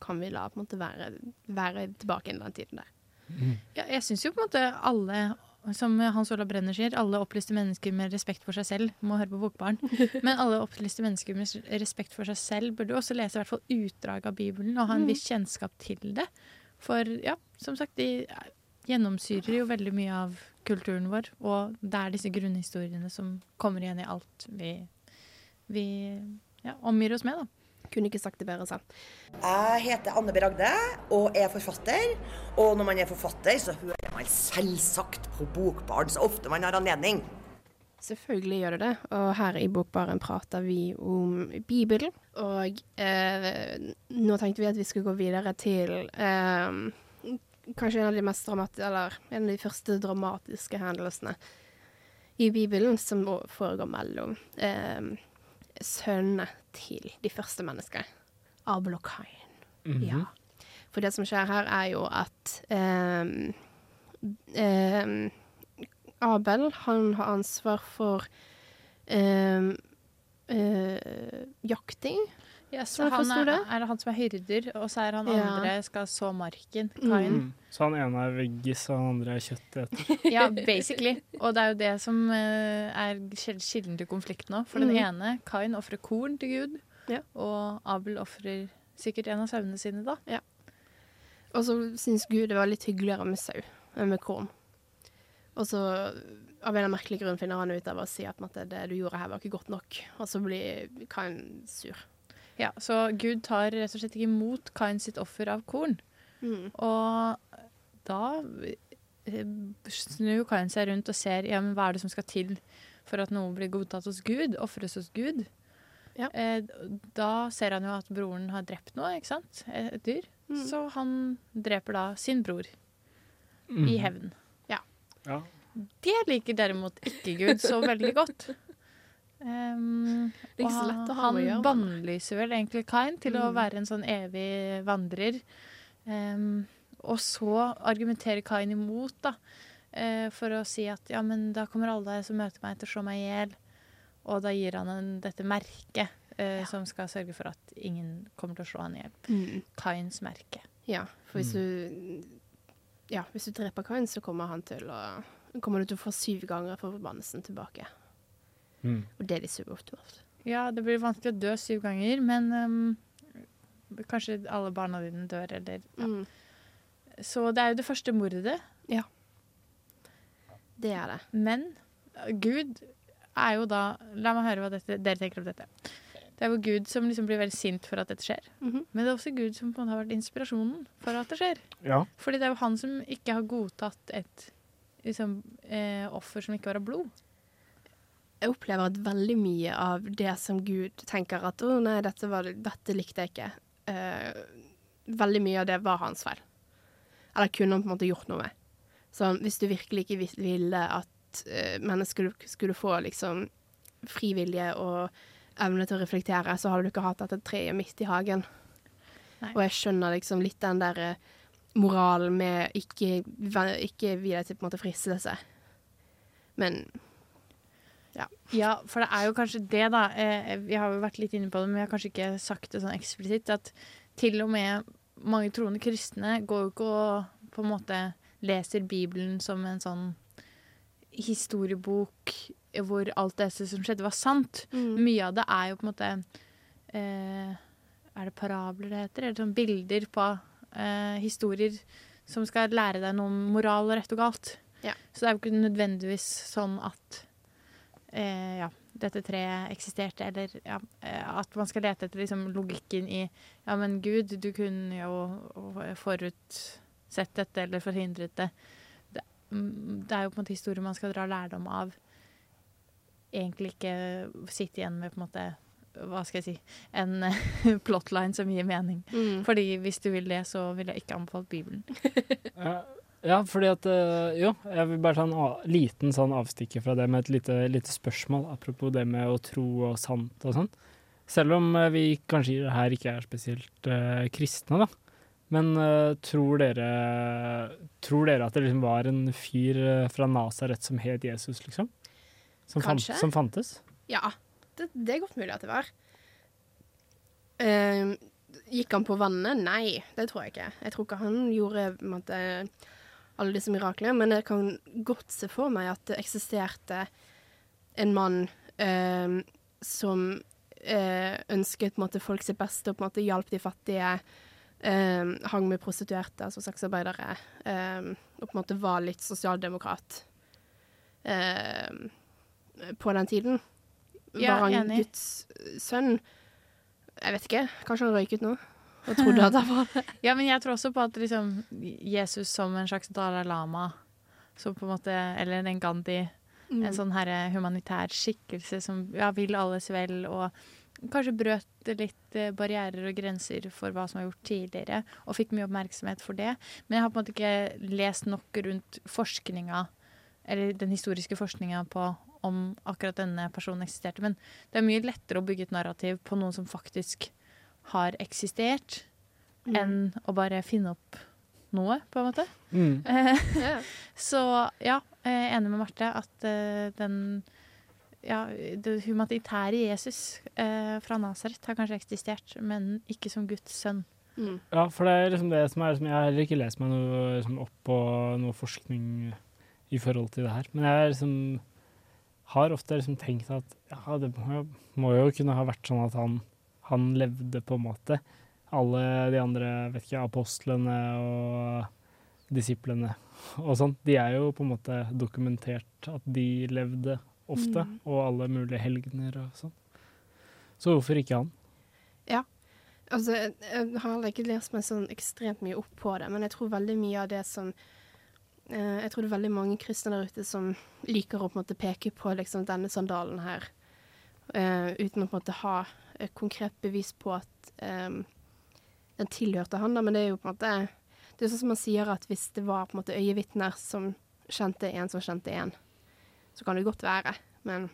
kan vi la på en måte være, være tilbake i den tiden der? Ja, jeg syns jo på en måte alle, som Hans Olav Brenner sier, alle opplyste mennesker med respekt for seg selv må høre på Bokbarn. Men alle opplyste mennesker med respekt for seg selv burde også lese i hvert fall utdrag av Bibelen og ha en Mm. viss kjennskap til det. For ja, som sagt, de gjennomsyrer jo veldig mye av kulturen vår, og det er disse grunnhistoriene som kommer igjen i alt vi, vi ja, omgir oss med, da. Kunne ikke sagt det bedre selv. Jeg heter Anne B. Ragde og er forfatter. Og når man er forfatter, så hører man selvsagt på Bokbarn så ofte man har anledning. Selvfølgelig gjør det det, og her i Bokbaren prater vi om Bibelen. Og eh, nå tenkte vi at vi skulle gå videre til eh, kanskje en av de mest dramatiske, eller en av de første dramatiske hendelsene i Bibelen, som foregår mellom eh, sønnene til de første menneskene. Abel og Kain. Mhm. Ja. For det som skjer her, er jo at eh, eh, Abel, han har ansvar for eh, eh, jakting. Ja, Så så han er, er det han som er hyrder, og så er han Ja. andre skal så marken. Mm. Kain. Mm. Så han ene er veggis, og han andre er kjøtteter. Ja, basically. Og det er jo det som eh, er kil- kilden til konflikten nå. For den Mhm. ene, Kain, ofrer korn til Gud, Ja. og Abel ofrer sikkert en av sauene sine, da. Og så syns Gud det var litt hyggeligere med sau enn med korn. Og så av en eller merkelig grunn finner han ut av å si at det du gjorde her var ikke godt nok. Og så blir Kain sur. Ja, Så Gud tar rett og slett ikke imot Kain sitt offer av korn. Mm. Og da eh, snur Kain seg rundt og ser ja, men hva er det som skal til for at noe blir godtatt hos Gud, ofres hos Gud. Ja. Eh, da ser han jo at broren har drept noe, ikke sant? Et et dyr. Mm. Så han dreper da sin bror Mm. i hevn. Ja. Ja. Det liker derimot ikke Gud så veldig godt. Um, Det er ikke så og lett å ha han med å gjøre, men- bannlyser vel egentlig Kain til å Mm. være en sånn evig vandrer. Um, og så argumenterer Kain imot, da, uh, for å si at ja, men da kommer alle som møter meg, til å slå meg i hjel. Og da gir han en, dette merket eh, som skal sørge for at ingen kommer til å slå han i hjel. Mm. Kains merke. Ja, for hvis du Ja, hvis du dreper Kain, så kommer han til å Kommer du til å få syv ganger forbannelsen tilbake. Mm. Og det er litt suboptimalt. Ja, det blir vanskelig å dø syv ganger, men um, kanskje alle barna dine dør, eller ja. Mm. Så det er jo det første mordet. Ja. Det er det. Men uh, Gud er jo da La meg høre hva dette, dere tenker om dette. Det er jo Gud som liksom blir veldig sint for at dette skjer. Mhm. Men det er også Gud som på en måte har vært inspirasjonen for at det skjer. Ja. Fordi det er jo han som ikke har godtatt et liksom, eh, offer som ikke var av blod. Jeg opplever at veldig mye av det som Gud tenker at å nei, dette, var, dette likte jeg ikke, uh, veldig mye av det var hans feil. Eller kunne han på en måte gjort noe med. Så hvis du virkelig ikke ville at uh, mennesker skulle få liksom fri vilje og evne til å reflektere, så hadde du ikke hatt dette treet midt i hagen. Nei. Og jeg skjønner liksom litt den der eh, moralen med ikke, ikke gi deg til på en måte fristelse. Men Ja, for det er jo kanskje det, da. Eh, vi har jo vært litt inne på det, men vi har kanskje ikke sagt det sånn eksplisitt. At til og med mange troende kristne går jo ikke og på en måte leser Bibelen som en sånn historiebok hvor alt det som skjedde, var sant. Mm. Mye av det er jo på en måte eh, Er det parabler det heter? Eller sånn bilder på eh, historier som skal lære deg noe om moral og rett og galt. Ja. Så det er jo ikke nødvendigvis sånn at eh, ja, dette treet eksisterte, eller ja, eh, at man skal lete etter liksom, logikken i Ja, men Gud, du kunne jo forutsett dette eller forhindret det. Det, mm, det er jo på en måte historie man skal dra lærdom av. Egentlig ikke sitte igjen med på en måte hva skal jeg si en eh, plotline som gir mening. Mm. Fordi hvis du vil det, så vil jeg ikke anbefalt Bibelen. Ja, fordi at eh, Jo, jeg vil bare ta en liten sånn avstikker fra det med et lite, lite spørsmål, apropos det med å tro og sant og sånn. Selv om eh, vi kanskje her ikke er spesielt uh, kristne, da. Men uh, tror dere Tror dere at det liksom var en fyr fra Nasaret som het Jesus, liksom? Som, fant, som fantes? Ja, det, det er godt mulig at det var. Uh, gikk han på vannet? Nei, det tror jeg ikke. Jeg tror ikke han gjorde på en måte, alle disse miraklene, men jeg kan godt se for meg at det eksisterte en mann eh, som eh, ønsket på en måte, folk sitt beste og på en måte hjalp de fattige. eh, hang med prostituerte, altså sexarbeidere, eh, og på en måte var litt sosialdemokrat eh, på den tiden. Ja, var han enig. Guds sønn? Jeg vet ikke. Kanskje han røyket nå og trodde at han var det. Ja, men jeg tror også på at liksom, Jesus som en slags Dalai Lama, som på en måte, eller en Gandhi, Mm. en sånn her humanitær skikkelse som ja, vil alles vel, og kanskje brøt litt eh, barrierer og grenser for hva som var gjort tidligere, og fikk mye oppmerksomhet for det. Men jeg har på en måte ikke lest nok rundt forskninga, eller den historiske forskninga på om akkurat denne personen eksisterte. Men det er mye lettere å bygge et narrativ på noen som faktisk har eksistert, Mm. enn å bare finne opp noe, på en måte. Mm. Eh, Så ja, jeg er enig med Marte at uh, den ja, det humanitære Jesus uh, fra Nasaret har kanskje eksistert, men ikke som Guds sønn. Mm. Ja, for det er liksom det som er liksom, Jeg har heller ikke lest meg noe liksom, opp på noe forskning i forhold til det her. Men jeg liksom har ofte liksom tenkt at ja, det må jo, må jo kunne ha vært sånn at han, han levde på en måte. Alle de andre vet ikke, apostlene og disiplene og sånn, de er jo på en måte dokumentert at de levde ofte. Mm. Og alle mulige helgener og sånn. Så hvorfor ikke han? Ja. Altså, jeg, har ikke lest meg sånn ekstremt mye opp på det, men jeg tror veldig mye av det som eh, Jeg tror det er veldig mange kristne der ute som liker å på en måte peke på liksom, denne sandalen her, eh, uten å på en måte ha et konkret bevis på at um, den tilhørte han, da. Men det er jo på en måte Det er sånn som man sier at hvis det var på en måte øyevitner som kjente en som kjente en, så kan det godt være, men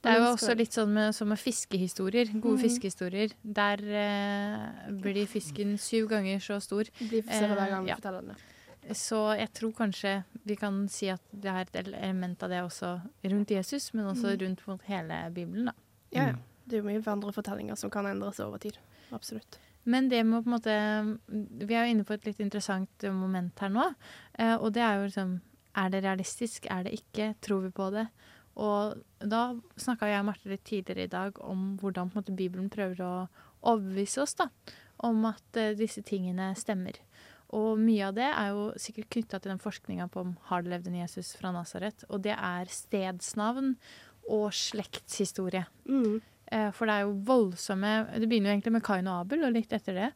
Det er jo også litt sånn med, som med fiskehistorier. Gode mm. fiskehistorier. Der eh, blir fisken syv ganger så stor. blir større hver gang vi Eh, ja. forteller den. Så jeg tror kanskje vi kan si at det er et element av det også rundt Jesus, men også Mhm. rundt mot hele Bibelen, da. Ja, ja. Det er jo mye vandrefortellinger som kan endre seg over tid. Absolutt. Men det med på en måte Vi er jo inne på et litt interessant moment her nå. eh, og det er jo liksom Er det realistisk? Er det ikke? Tror vi på det? Og da snakka jeg og Marte litt tidligere i dag om hvordan måte, Bibelen prøver å overbevise oss da, om at eh, disse tingene stemmer. Og mye av det er jo sikkert knytta til den forskninga på om har det levd en Jesus fra Nasaret. Og det er stedsnavn og slektshistorie. Eh, for det er jo voldsomme Det begynner jo egentlig med Kain og Abel, og litt etter det.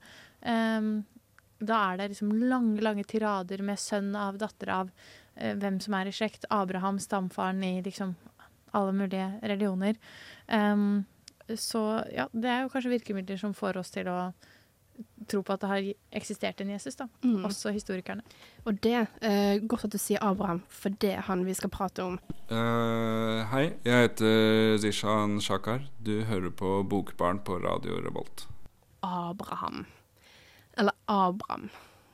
Ehm, da er det liksom lange, lange tirader med sønn av, datter av, eh, hvem som er i slekt. Abraham, stamfaren i liksom alle mulige religioner. Ehm, så ja, det er jo kanskje virkemidler som får oss til å tro på at det har eksistert en Jesus, da. Mm. Også historikerne. Og det eh, Godt at du sier Abraham, for det er han vi skal prate om. Uh, hei, jeg heter Zishan Shakar. Du hører på Bokbarn på Radio Revolt. Abraham. Eller Abram,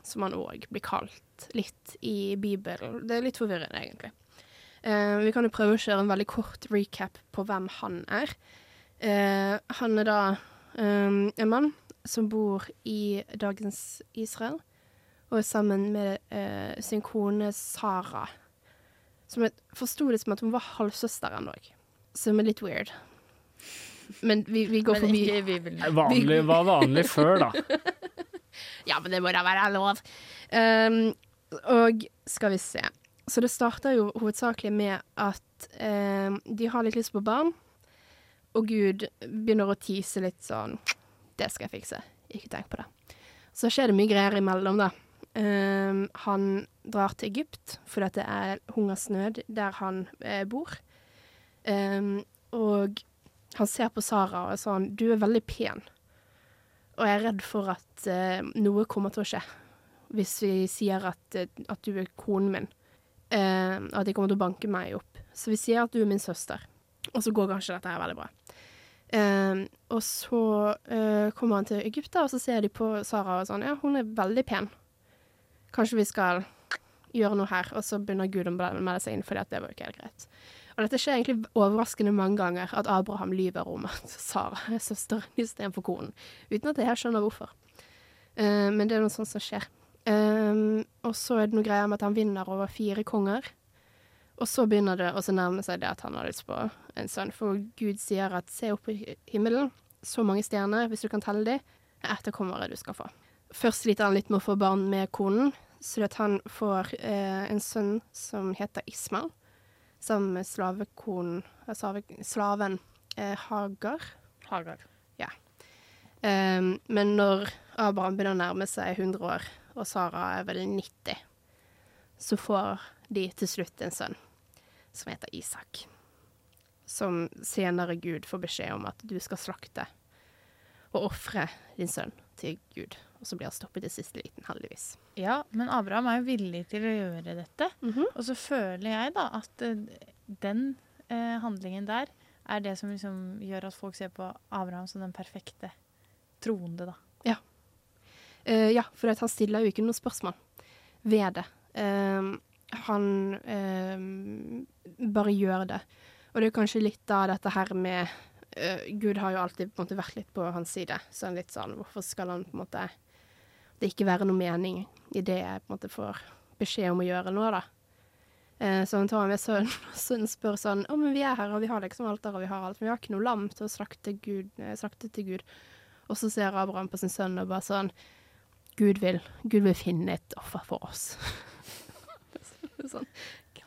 som han òg blir kalt litt i Bibelen. Det er litt forvirrende, egentlig. Uh, vi kan jo prøve å kjøre en veldig kort recap på hvem han er. Uh, han er da um, en mann som bor i dagens Israel, og er sammen med eh, sin kone Sara. Som jeg forsto det som at hun var halvsøsteren òg, som er litt weird. Men vi, vi går forbi ikke. Vanlig, var vanlig før, da. Ja, men det må da være lov. Um, og skal vi se. Så det starter jo hovedsakelig med at um, de har litt lyst på barn, og Gud begynner å tise litt sånn Det skal jeg fikse. Ikke tenk på det. Så skjer det mye greier imellom, da. Um, han drar til Egypt fordi det er hungersnød der han eh, bor. Um, og han ser på Sara og er sånn Du er veldig pen. Og jeg er redd for at uh, noe kommer til å skje hvis vi sier at, eh, at du er konen min. Uh, at de kommer til å banke meg opp. Så vi sier at du er min søster. Og så går kanskje dette her veldig bra. Eh, og så uh, kommer han til Egypt, og så ser de på Sara og sånn Ja, hun er veldig pen. Kanskje vi skal gjøre noe her. Og så begynner Gud å melde seg inn, fordi at det var jo ikke helt greit. Og dette skjer egentlig overraskende mange ganger, at Abraham lyver om at Sara er søsteren istedenfor konen. Uten at jeg helt skjønner hvorfor. Uh, men det er noe sånt som skjer. Um, og så er det noe greier med at han vinner over fire konger. Og så begynner det å nærme seg det at han har lyst på en sønn. For Gud sier at se opp i himmelen, så mange stjerner, hvis du kan telle de, er etterkommere du skal få. Først sliter han litt med å få barn med konen, så at han får eh, en sønn som heter Ismael sammen med slavekonen slave, Slaven eh, Hagar. Hagar. Ja. Um, men når Abraham begynner å nærme seg 100 år, og Sara er vel 90, så får de til slutt en sønn som heter Isak. Som senere Gud får beskjed om at du skal slakte og ofre din sønn til Gud. Og så blir han stoppet i siste liten, heldigvis. Ja, men Abraham er jo villig til å gjøre dette. Mhm. Og så føler jeg da at eh, den eh, handlingen der er det som liksom gjør at folk ser på Abraham som den perfekte troende, da. Ja. Uh, ja, for han stiller jo ikke noe spørsmål ved det. Eh, han eh, bare gjør det. Og det er kanskje litt av dette her med eh, Gud har jo alltid på en måte vært litt på hans side. Så han litt sånn Hvorfor skal han på en måte det ikke være noe mening i det jeg på en måte får beskjed om å gjøre nå, da? Eh, så han tar med sønnen, og sønnen spør sånn Å, men vi er her, og vi har liksom alter, og vi har alt. Men vi har ikke noe lam til å slakte, Gud, eh, slakte til Gud. Og så ser Abraham på sin sønn og bare sånn Gud vil, Gud vil finne et offer for oss. sånn,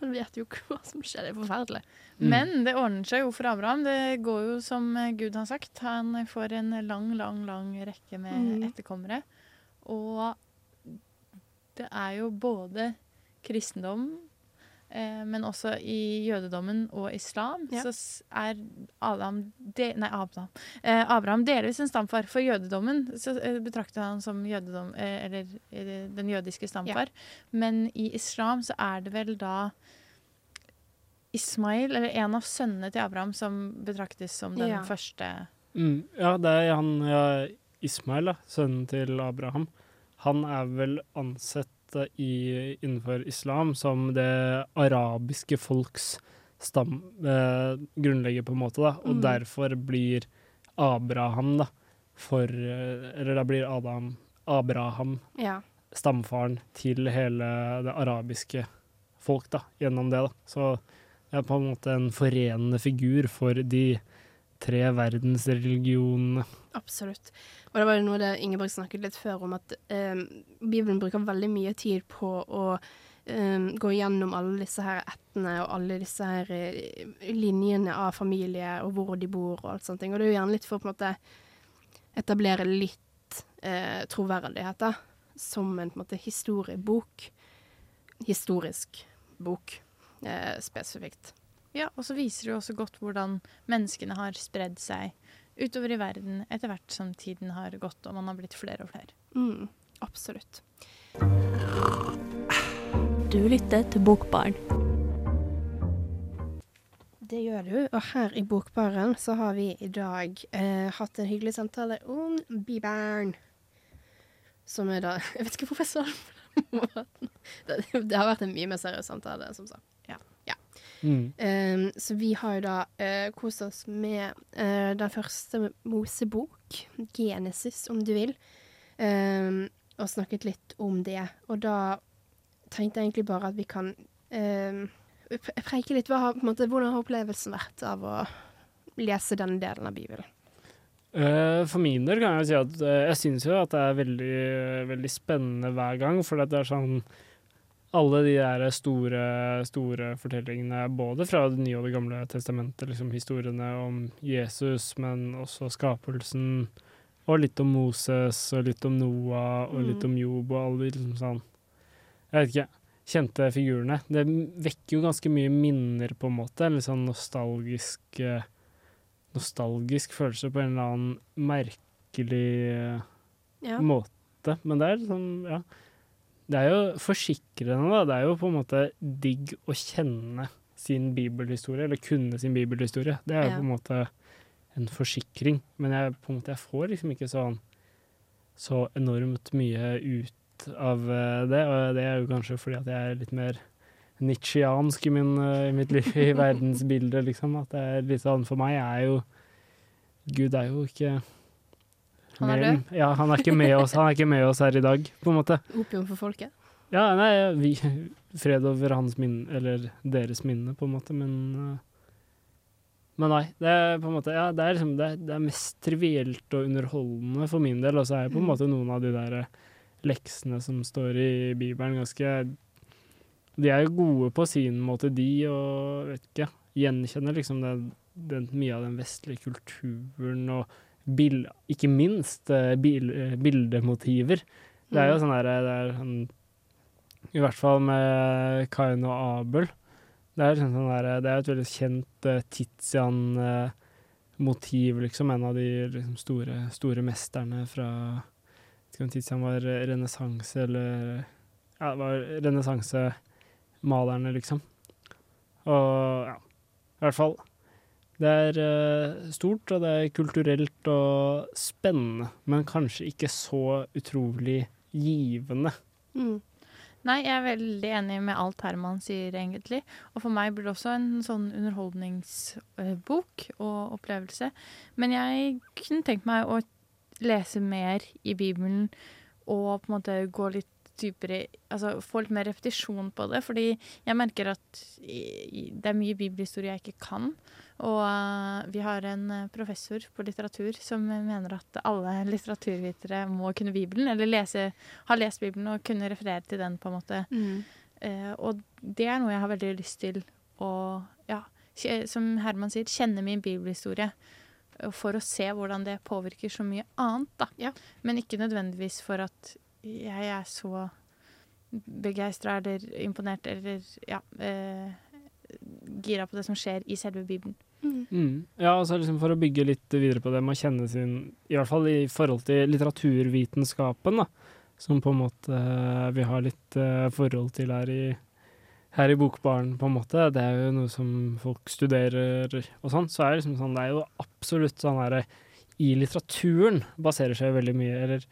Han vet jo ikke hva som skjer, det er forferdelig. Men det ordner seg jo for Abraham. Det går jo som Gud har sagt. Han får en lang, lang, lang rekke med Mhm. etterkommere. Og det er jo både kristendom, men også i jødedommen og islam, Ja. så er Adam de, Nei, Abraham. Eh, Abraham delvis en stamfar. For jødedommen så eh, betrakter han som jødedom, eh, eller eh, den jødiske stamfar. Men i islam så er det vel da Ismail, eller en av sønnene til Abraham, som betraktes som den Ja. første Mm, ja, det er han ja, Ismail, da, sønnen til Abraham. Han er vel ansett i, innenfor islam som det arabiske folks stam, eh, grunnlegger, på en måte, da. Og Mm. derfor blir Abraham, da, for eh, Eller da blir Adam Abraham Ja. stamfaren til hele det arabiske folk, da, gjennom det, da. Så er på en måte en forenende figur for de tre verdensreligionene. Absolutt. Og det var jo noe det Ingeborg snakket litt før om, at eh, Bibelen bruker veldig mye tid på å eh, gå gjennom alle disse her ættene og alle disse her eh, linjene av familie og hvor de bor og alt sånt. Og det er jo gjerne litt for å på en måte etablere litt eh, troverdighet, da. Som en på en måte historiebok. Historisk bok, eh, spesifikt. Ja, og så viser det jo også godt hvordan menneskene har spredd seg utover i verden etter hvert som tiden har gått og man har blitt flere og flere. Mm, absolutt. Du lytter til Bokbarn. Det gjør du, og her i Bokbaren så har vi i dag eh, hatt en hyggelig samtale om Bibern. Som er da Jeg vet ikke hvorfor jeg sa det på den måten. Det, det har vært en mye mer seriøs samtale, som sagt. Mm. Um, så vi har jo da uh, kost oss med uh, den første Mosebok, Genesis om du vil, um, og snakket litt om det. Og da tenkte jeg egentlig bare at vi kan um, preike litt. Hva har, på en måte, hvordan har opplevelsen vært av å lese denne delen av Bibelen? Eh, for min del kan jeg si at jeg syns jo at det er veldig, veldig spennende hver gang. For det er sånn Alle de der store, store fortellingene, både fra Det nye og Det gamle testamentet, liksom historiene om Jesus, men også skapelsen, og litt om Moses, og litt om Noah, og litt om Job, og alle de liksom sånn Jeg vet ikke. Kjente figurene. Det vekker jo ganske mye minner, på en måte. Litt sånn nostalgisk eh, nostalgisk følelse på en eller annen merkelig eh, Ja. måte. Men det er sånn, ja. Det er jo forsikrende, da. Det er jo på en måte digg å kjenne sin bibelhistorie, eller kunne sin bibelhistorie. Det er jo Ja. på en måte en forsikring. Men jeg, på en måte, jeg får liksom ikke sånn så enormt mye ut av eh, det, og det er jo kanskje fordi at jeg er litt mer nitsjiansk i, min, eh, i mitt liv, i verdensbildet, liksom. At det er litt sånn For meg er jo Gud er jo ikke Han er død. Ja, han er oss Han er ikke med oss her i dag, på en måte. Opium for folket? Ja, nei, vi, fred over hans minne, eller deres minne, på en måte, men eh, Men nei, det er på en måte Ja, det er liksom Det det er mest trivielt og underholdende for min del, og så er på en Mm. måte noen av de der eh, leksene som står i Bibelen, ganske De er jo gode på sin måte, de, og vet ikke Gjenkjenner liksom det, den, mye av den vestlige kulturen og bil, ikke minst eh, bil, eh, bildemotiver. Det er jo Mm. sånn derre er sånn I hvert fall med Kain og Abel. Det er, liksom sånn der, det er et veldig kjent uh, Tizian-motiv, liksom. En av de liksom, store, store mesterne fra vet ikke om Tizian var renessanse eller Ja, det var renessansemalerne, liksom. Og ja, i hvert fall. Det er eh, stort, og det er kulturelt og spennende, men kanskje ikke så utrolig givende. Mm. Nei, jeg er veldig enig med alt Herman sier, egentlig. Og for meg blir det også en sånn underholdningsbok og opplevelse. Men jeg kunne tenkt meg å lese mer i Bibelen og på en måte gå litt dypere Altså få litt mer repetisjon på det. Fordi jeg merker at det er mye bibelhistorie jeg ikke kan. Og eh, vi har en eh, professor på litteratur som mener at alle litteraturvitere må kunne Bibelen, eller lese, ha lest Bibelen og kunne referere til den, på en måte. Mm. Uh, og det er noe jeg har veldig lyst til å, ja, som Herman sier, kjenne min bibelhistorie. For å se hvordan det påvirker så mye annet, da. Men ikke nødvendigvis for at jeg er så begeistra eller imponert eller ja, eh, gira på det som skjer i selve Bibelen. Mm. Ja, altså liksom for å bygge litt videre på det med å kjenne sin I hvert fall i forhold til litteraturvitenskapen, da, som på en måte eh, vi har litt uh, forhold til her i, her i Bokbaren, på en måte. Det er jo noe som folk studerer og sånn. Så er det liksom sånn Det er jo absolutt sånn herre I litteraturen baserer seg jo veldig mye Eller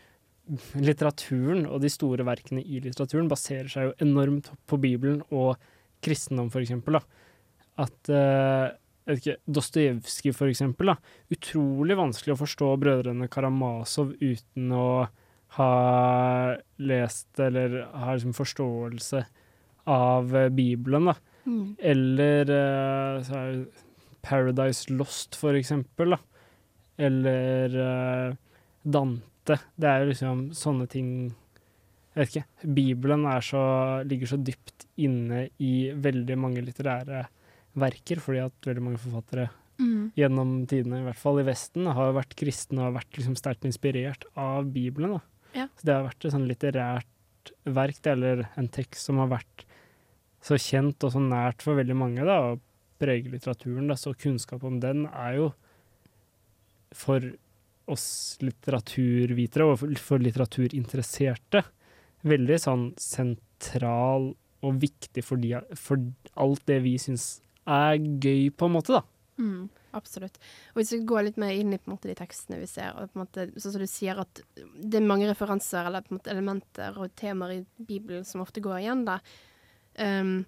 litteraturen og de store verkene i litteraturen baserer seg jo enormt på Bibelen og kristendom, for eksempel. Da. At ikke, Dostojevskij, for eksempel. Da. Utrolig vanskelig å forstå brødrene Karamazov uten å ha lest eller ha liksom forståelse av eh, Bibelen. Da. Mm. Eller uh, Paradise Lost, for eksempel. Da. Eller uh, Dante. Det er jo liksom sånne ting Jeg vet ikke. Bibelen er så, ligger så dypt inne i veldig mange litterære verker, fordi at veldig mange forfattere Mm. gjennom tidene, i hvert fall i Vesten, har vært kristne og har vært liksom sterkt inspirert av Bibelen. Ja. Så det har vært et sånn litterært verk, eller en tekst som har vært så kjent og så nært for veldig mange, da, og preger litteraturen. Da. Så kunnskap om den er jo for oss litteraturvitere og for, litteraturinteresserte veldig sånn sentral og viktig for, de, for alt det vi syns er gøy, på en måte, da. Mm, absolutt. Og hvis vi går litt mer inn i måte, de tekstene vi ser, og måte, sånn som du sier at det er mange referanser eller måte, elementer og temaer i Bibelen som ofte går igjen, da. Um,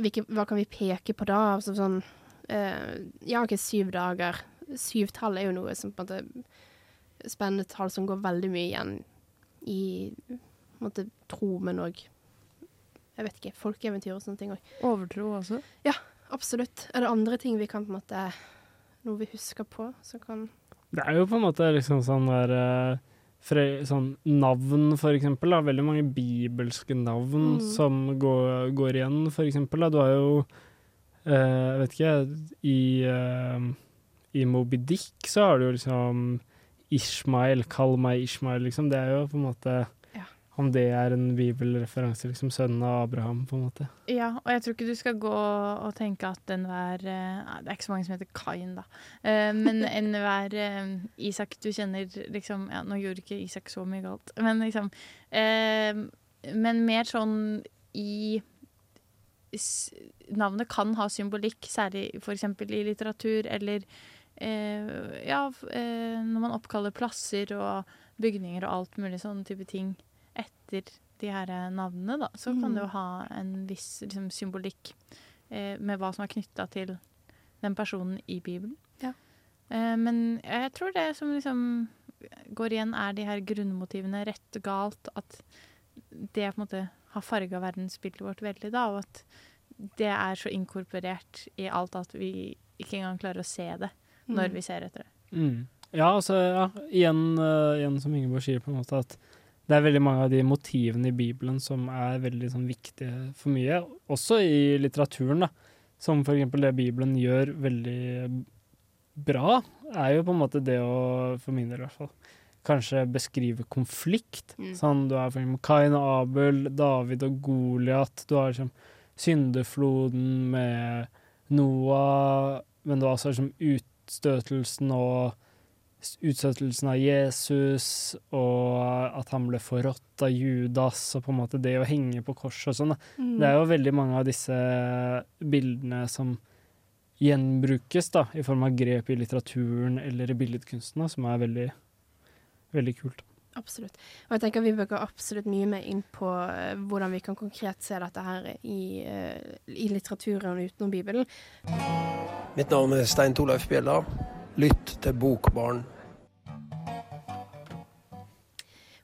hvilke, hva kan vi peke på da? Altså, sånn, uh, ja, OK, syv dager. Syvtall er jo noe som på en måte Spennende tall som går veldig mye igjen i på en måte, tro, men òg Jeg vet ikke. Folkeeventyr og sånne ting òg. Overtro også? Ja, absolutt. Er det andre ting vi kan på en måte Noe vi husker på som kan Det er jo på en måte liksom sånn der eh, fre, Sånn navn, for eksempel. Da. Veldig mange bibelske navn Mm. som går, går igjen, for eksempel. Da. Du har jo eh, Jeg vet ikke I, uh, i Moby Dick så har du jo liksom Ishmael, kall meg Ishmael, liksom. Det er jo på en måte. Om det er en bibelreferanse, liksom. Sønnen av Abraham, på en måte. Ja, og jeg tror ikke du skal gå og tenke at enhver uh, Det er ikke så mange som heter Kain, da. Uh, men enhver uh, Isak du kjenner liksom Ja, nå gjorde ikke Isak så mye galt, men liksom Men mer sånn i Navnet kan ha symbolikk, særlig f.eks. i litteratur, eller ja, eh, når man oppkaller plasser og bygninger og alt mulig sånne type ting etter de her eh, navnene, da, så kan Mm. det jo ha en viss liksom, symbolikk eh, med hva som er knytta til den personen i Bibelen. Ja. Eh, men jeg tror det som liksom går igjen, er de her grunnmotivene rett og galt. At det på en måte har farga verdensbildet vårt veldig, da, og at det er så inkorporert i alt at vi ikke engang klarer å se det når Mm. vi ser etter det. Mm. Ja, altså, ja, igjen, uh, igjen som Ingeborg sier, på en måte at det er veldig mange av de motivene i Bibelen som er veldig sånn, viktige for mye, også i litteraturen. da. Som eksempel det Bibelen gjør veldig bra, er jo på en måte det å, for min del i hvert fall, kanskje beskrive konflikt. Mm. Sånn, du har eksempel Kain og Abel, David og Goliat, du har liksom syndefloden med Noah, men du har også liksom utstøtelsen og utstøtelsen av Jesus, og at han ble forrådt av Judas, og på en måte det å henge på korset og sånn. Mm. Det er jo veldig mange av disse bildene som gjenbrukes da, i form av grep i litteraturen eller i billedkunsten, da, som er veldig, veldig kult. Absolutt. Og jeg tenker vi gå absolutt mye mer inn på eh, hvordan vi kan konkret se dette her i, eh, i litteraturen utenom Bibelen. Mitt navn er Stein Torleif Bjella. Lytt til Bokbarn.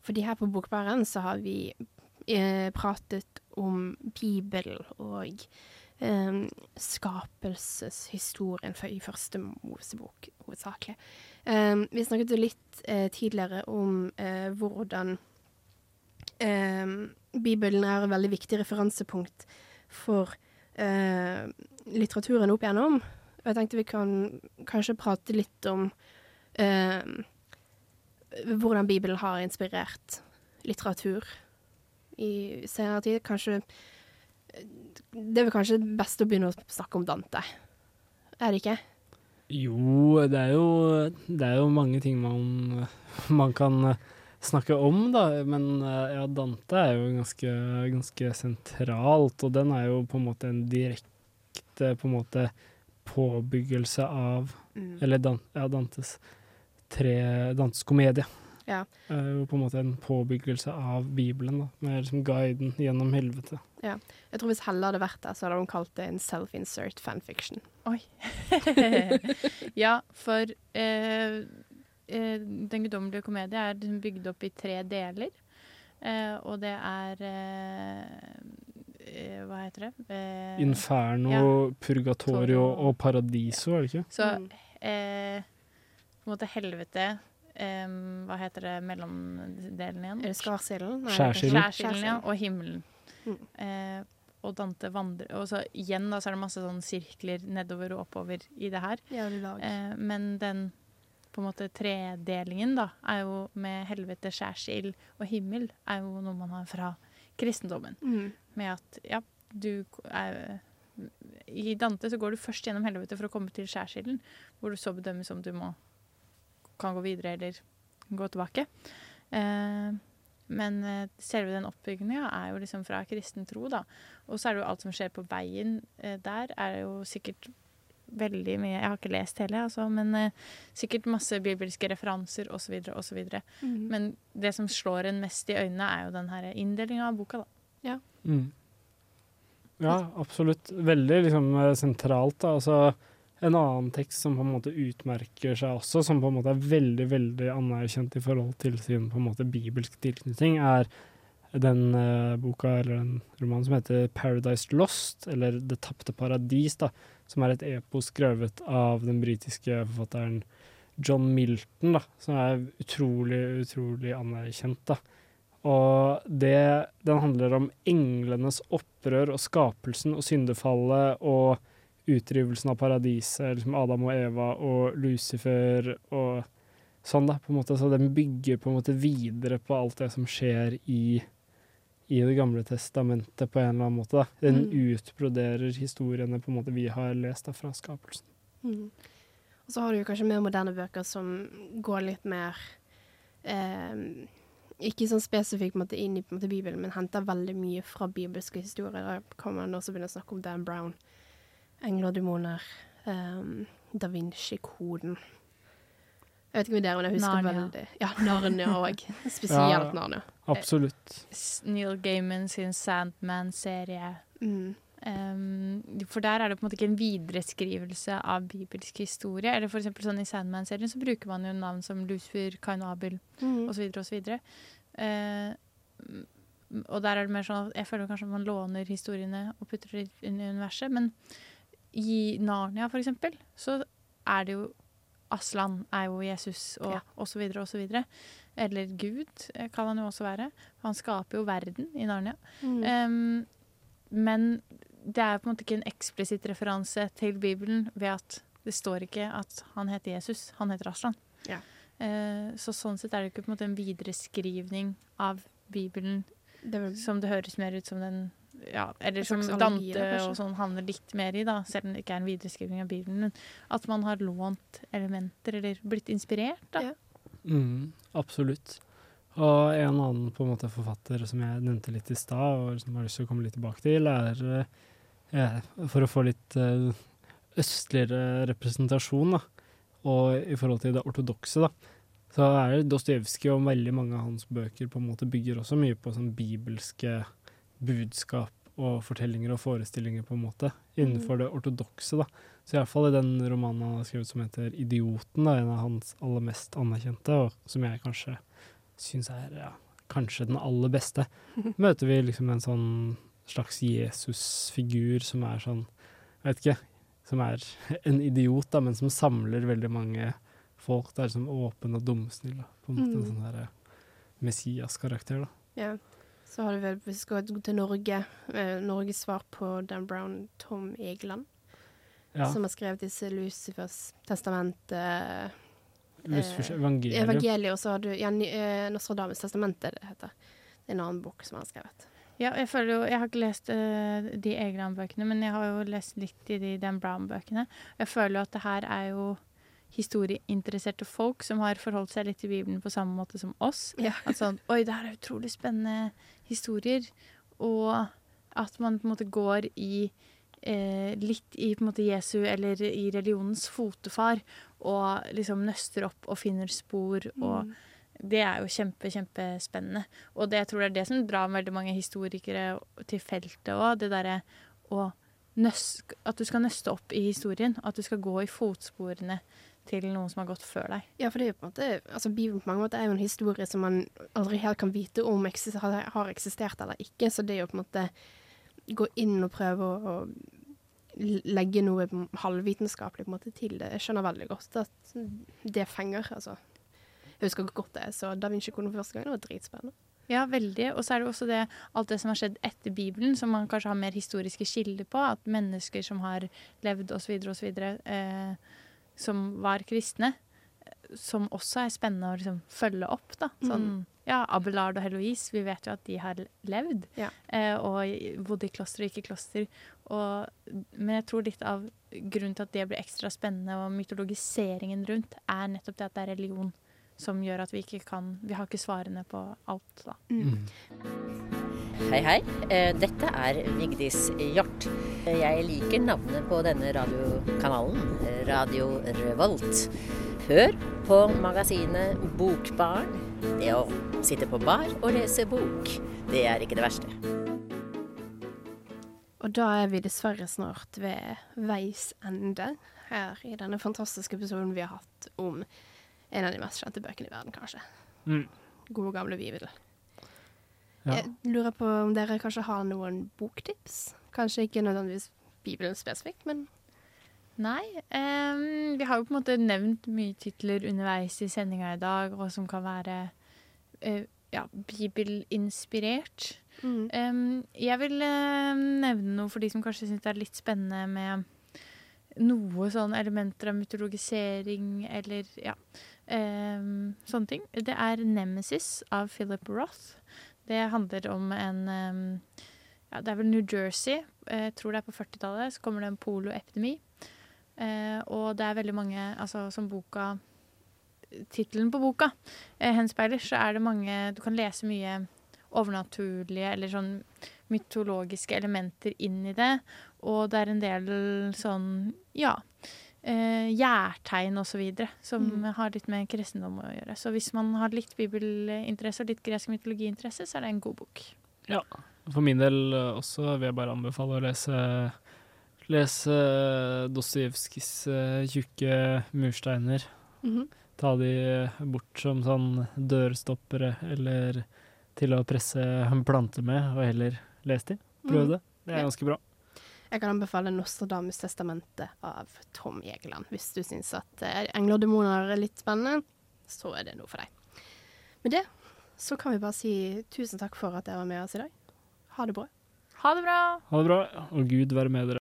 Fordi her på Bokbaren så har vi eh, pratet om Bibelen og eh, skapelseshistorien i første Mosebok, hovedsakelig. Eh, vi snakket jo litt eh, tidligere om eh, hvordan eh, Bibelen er et veldig viktig referansepunkt for eh, litteraturen opp igjennom. Og jeg tenkte vi kan kanskje prate litt om eh, hvordan Bibelen har inspirert litteratur i senere tid. Kanskje Det er vel kanskje best å begynne å snakke om Dante, er det ikke? Jo, det er jo, det er jo mange ting man, man kan eh, snakke om, da. Men eh, ja, Dante er jo ganske, ganske sentralt, og den er jo på en måte en direkte på en måte påbyggelse av Mm. Eller Dan, ja, Dantes tre Dantes komedie. Ja. Er jo på en måte en påbyggelse av Bibelen, da. Med liksom guiden gjennom helvete. Ja. Jeg tror hvis Helle hadde vært der, så hadde hun kalt det en self-insert fanfiction. Oi. ja, for eh, eh, Den guddommelige komedie er bygd opp i tre deler. Eh, og det er eh, eh, Hva heter det? Eh, Inferno, ja. Purgatorio og Paradiso, er det ikke? Så eh, på en måte helvete Hva heter det mellomdelen igjen? Skjærsilden. Skjærsilden, ja. Og himmelen. Mm. Eh, og Dante vandrer Og så igjen da, så er det masse sånn sirkler nedover og oppover i det her. Ja, det. Eh, men den på en måte tredelingen da, er jo med helvete, skjærsild og himmel, er jo noe man har fra kristendommen. Mm. Med at ja, du er I Dante så går du først gjennom helvete for å komme til skjærsilden, hvor du så bedømmes om du må kan gå videre eller gå tilbake. Eh, men eh, selve den oppbygginga er jo liksom fra kristen tro, da. Og så er det jo alt som skjer på veien eh, der, er jo sikkert veldig mye Jeg har ikke lest hele, altså, men eh, sikkert masse bibelske referanser osv. osv. Mhm. Men det som slår en mest i øynene, er jo den her inndelinga av boka, da. Ja. Mm. Ja, absolutt. Veldig liksom sentralt. Da. Altså, en annen tekst som på en måte utmerker seg også, som på en måte er veldig veldig anerkjent i forhold til sin på en måte bibelsk tilknytning, er den eh, boka eller den romanen som heter 'Paradise Lost', eller 'Det tapte paradis', da, som er et epos skrevet av den britiske forfatteren John Milton, da, som er utrolig, utrolig anerkjent. da. Og det, den handler om englenes opprør og skapelsen og syndefallet og utryddelsen av paradiset, liksom Adam og Eva og Lucifer og sånn, da, på en måte. Så den bygger på en måte videre på alt det som skjer i, i Det gamle testamentet på en eller annen måte. da. Den Mm. utbroderer historiene på en måte vi har lest da, fra skapelsen. Mm. Og så har du jo kanskje mer moderne bøker som går litt mer eh, Ikke sånn spesifikt måte, inn i måte, Bibelen, men henter veldig mye fra bibelske historier. Da kan man også begynne å snakke om Dan Brown. Engler og demoner. um, Da Vinci-koden. Jeg vet ikke om det er, men jeg husker Narnia. veldig Ja, Narnia òg. Spesielt Ja, Narnia. Absolutt. Neil Gaiman sin Sandman-serie. Mm. Um, for der er det på en måte ikke en videreskrivelse av bibelsk historie. Eller for sånn I Sandman-serien så bruker man jo navn som Lucifer, Kain og Abel Mm. osv. osv. Uh, og der er det mer sånn at jeg føler kanskje man låner historiene og putter det inn i universet. Men i Narnia, for eksempel, så er det jo Aslan er jo Jesus og Ja. så videre. Eller Gud eh, kan han jo også være. Han skaper jo verden i Narnia. Mm. Um, men det er på en måte ikke en eksplisitt referanse til Bibelen ved at det står ikke at han heter Jesus, han heter Aslan. Ja. Uh, så sånn sett er det ikke på en måte en videreskrivning av Bibelen Det vel- som det høres mer ut som den ja, Eller som Dante kanskje? og sånn handler litt mer i, da, selv om det ikke er en videreskriving av Bibelen. Men at man har lånt elementer, eller blitt inspirert, da. Mm, absolutt. Og en annen på en måte forfatter som jeg nevnte litt i stad, og som jeg har lyst til å komme litt tilbake til, er eh, for å få litt eh, østligere representasjon, da, og i forhold til det ortodokse, da, så er det Dostojevskij og veldig mange av hans bøker på en måte bygger også mye på sånn bibelske budskap og fortellinger og forestillinger, på en måte, innenfor det ortodokse, da. Så iallfall i den romanen han har skrevet som heter 'Idioten', da, en av hans aller mest anerkjente, og som jeg kanskje syns er ja, kanskje den aller beste, møter vi liksom en sånn slags Jesus-figur som er sånn, jeg vet ikke, som er en idiot, da, men som samler veldig mange folk. Det er liksom åpen og dumsnill, da. På en måte en Mm. sånn der Messias-karakter, da. Ja. Så har du vel, hvis vi skal gå til Norge, eh, Norges svar på Dan Brown, Tom Egeland. Ja. Som har skrevet disse Lucifers testamente eh, Lucifers evangelium. Evangeliet, og så har du ja, eh, Nostradamus testamente, det heter. Det er en annen bok som han har skrevet. Ja, jeg føler jo Jeg har ikke lest uh, de Egeland-bøkene, men jeg har jo lest litt i de Dan Brown-bøkene. Jeg føler jo at det her er jo historieinteresserte folk som har forholdt seg litt til Bibelen på samme måte som oss. Ja. At sånn Oi, det her er utrolig spennende historier. Og at man på en måte går i eh, litt i på en måte Jesu eller i religionens fotefar og liksom nøster opp og finner spor og Mm. det er jo kjempe, kjempespennende. Og det, jeg tror det er det som drar veldig mange historikere til feltet òg. Det derre å nøs- At du skal nøste opp i historien. At du skal gå i fotsporene til noen som har gått før deg. Ja, for det er jo på en måte altså Bibelen på mange måter er jo en historie som man aldri helt kan vite om har, eksistert eller ikke, så det er jo på en måte gå inn og prøve å, å legge noe halvvitenskapelig på en måte til det. Jeg skjønner veldig godt at det fenger. altså. Jeg husker godt det så Da Vinci-koden for første gang. Det var dritspennende. Ja, veldig. Og så er det også det, alt det som har skjedd etter Bibelen, som man kanskje har mer historiske kilder på. At mennesker som har levd osv., osv., eh, som var kristne, som også er spennende å liksom, følge opp. da. Sånn, Mm. ja, Abelard og Heloise, vi vet jo at de har levd. Ja. Eh, og bodde i kloster og ikke kloster. Og, men jeg tror litt av grunnen til at det blir ekstra spennende, og mytologiseringen rundt, er nettopp det at det er religion som gjør at vi ikke kan Vi har ikke svarene på alt, da. Hei, hei. Eh, Dette er Vigdis Hjort. Jeg liker navnet på denne radiokanalen, Radio Revolt. Hør på magasinet Bokbarn. Det å sitte på bar og lese bok, det er ikke det verste. Og da er vi dessverre snart ved veis ende her i denne fantastiske episoden vi har hatt om en av de mest kjente bøkene i verden, kanskje. Mm. Gode, gamle Bibelen. Ja. Jeg lurer på om dere kanskje har noen boktips? Kanskje ikke nødvendigvis Bibelen spesifikt, men Nei. Um, vi har jo på en måte nevnt mye titler underveis i sendinga i dag, og som kan være uh, ja, bibelinspirert. Mm. Um, jeg vil uh, nevne noe for de som kanskje syns det er litt spennende med noe sånn elementer av mytologisering eller ja, um, sånne ting. Det er 'Nemesis' av Philip Roth. Det handler om en ja, Det er vel New Jersey. eh, Jeg tror det er på 40-tallet. Så kommer det en poloepidemi. Eh, og det er veldig mange Altså som boka Tittelen på boka eh, henspeiler, så er det mange Du kan lese mye overnaturlige eller sånn mytologiske elementer inn i det. Og det er en del sånn ja. Eh, gjærtegn og så videre, som Mm. har litt med kristendom å gjøre. Så hvis man har litt bibelinteresse og litt gresk mytologiinteresse, så er det en god bok. Ja. For min del eh, også vil jeg bare anbefale å lese Lese Dostojevskijs eh, tjukke mursteiner. Mhm. Ta de bort som sånn dørstoppere, eller til å presse planter med, og heller lese de. Prøv Mhm. det. Det er ganske bra. Jeg kan anbefale Nostradamus testamentet av Tom Egeland. Hvis du syns at eh, engler og demoner er litt spennende, så er det noe for deg. Med det så kan vi bare si tusen takk for at dere var med oss i dag. Ha det bra. Ha det bra! Ha det bra, og Gud være med dere.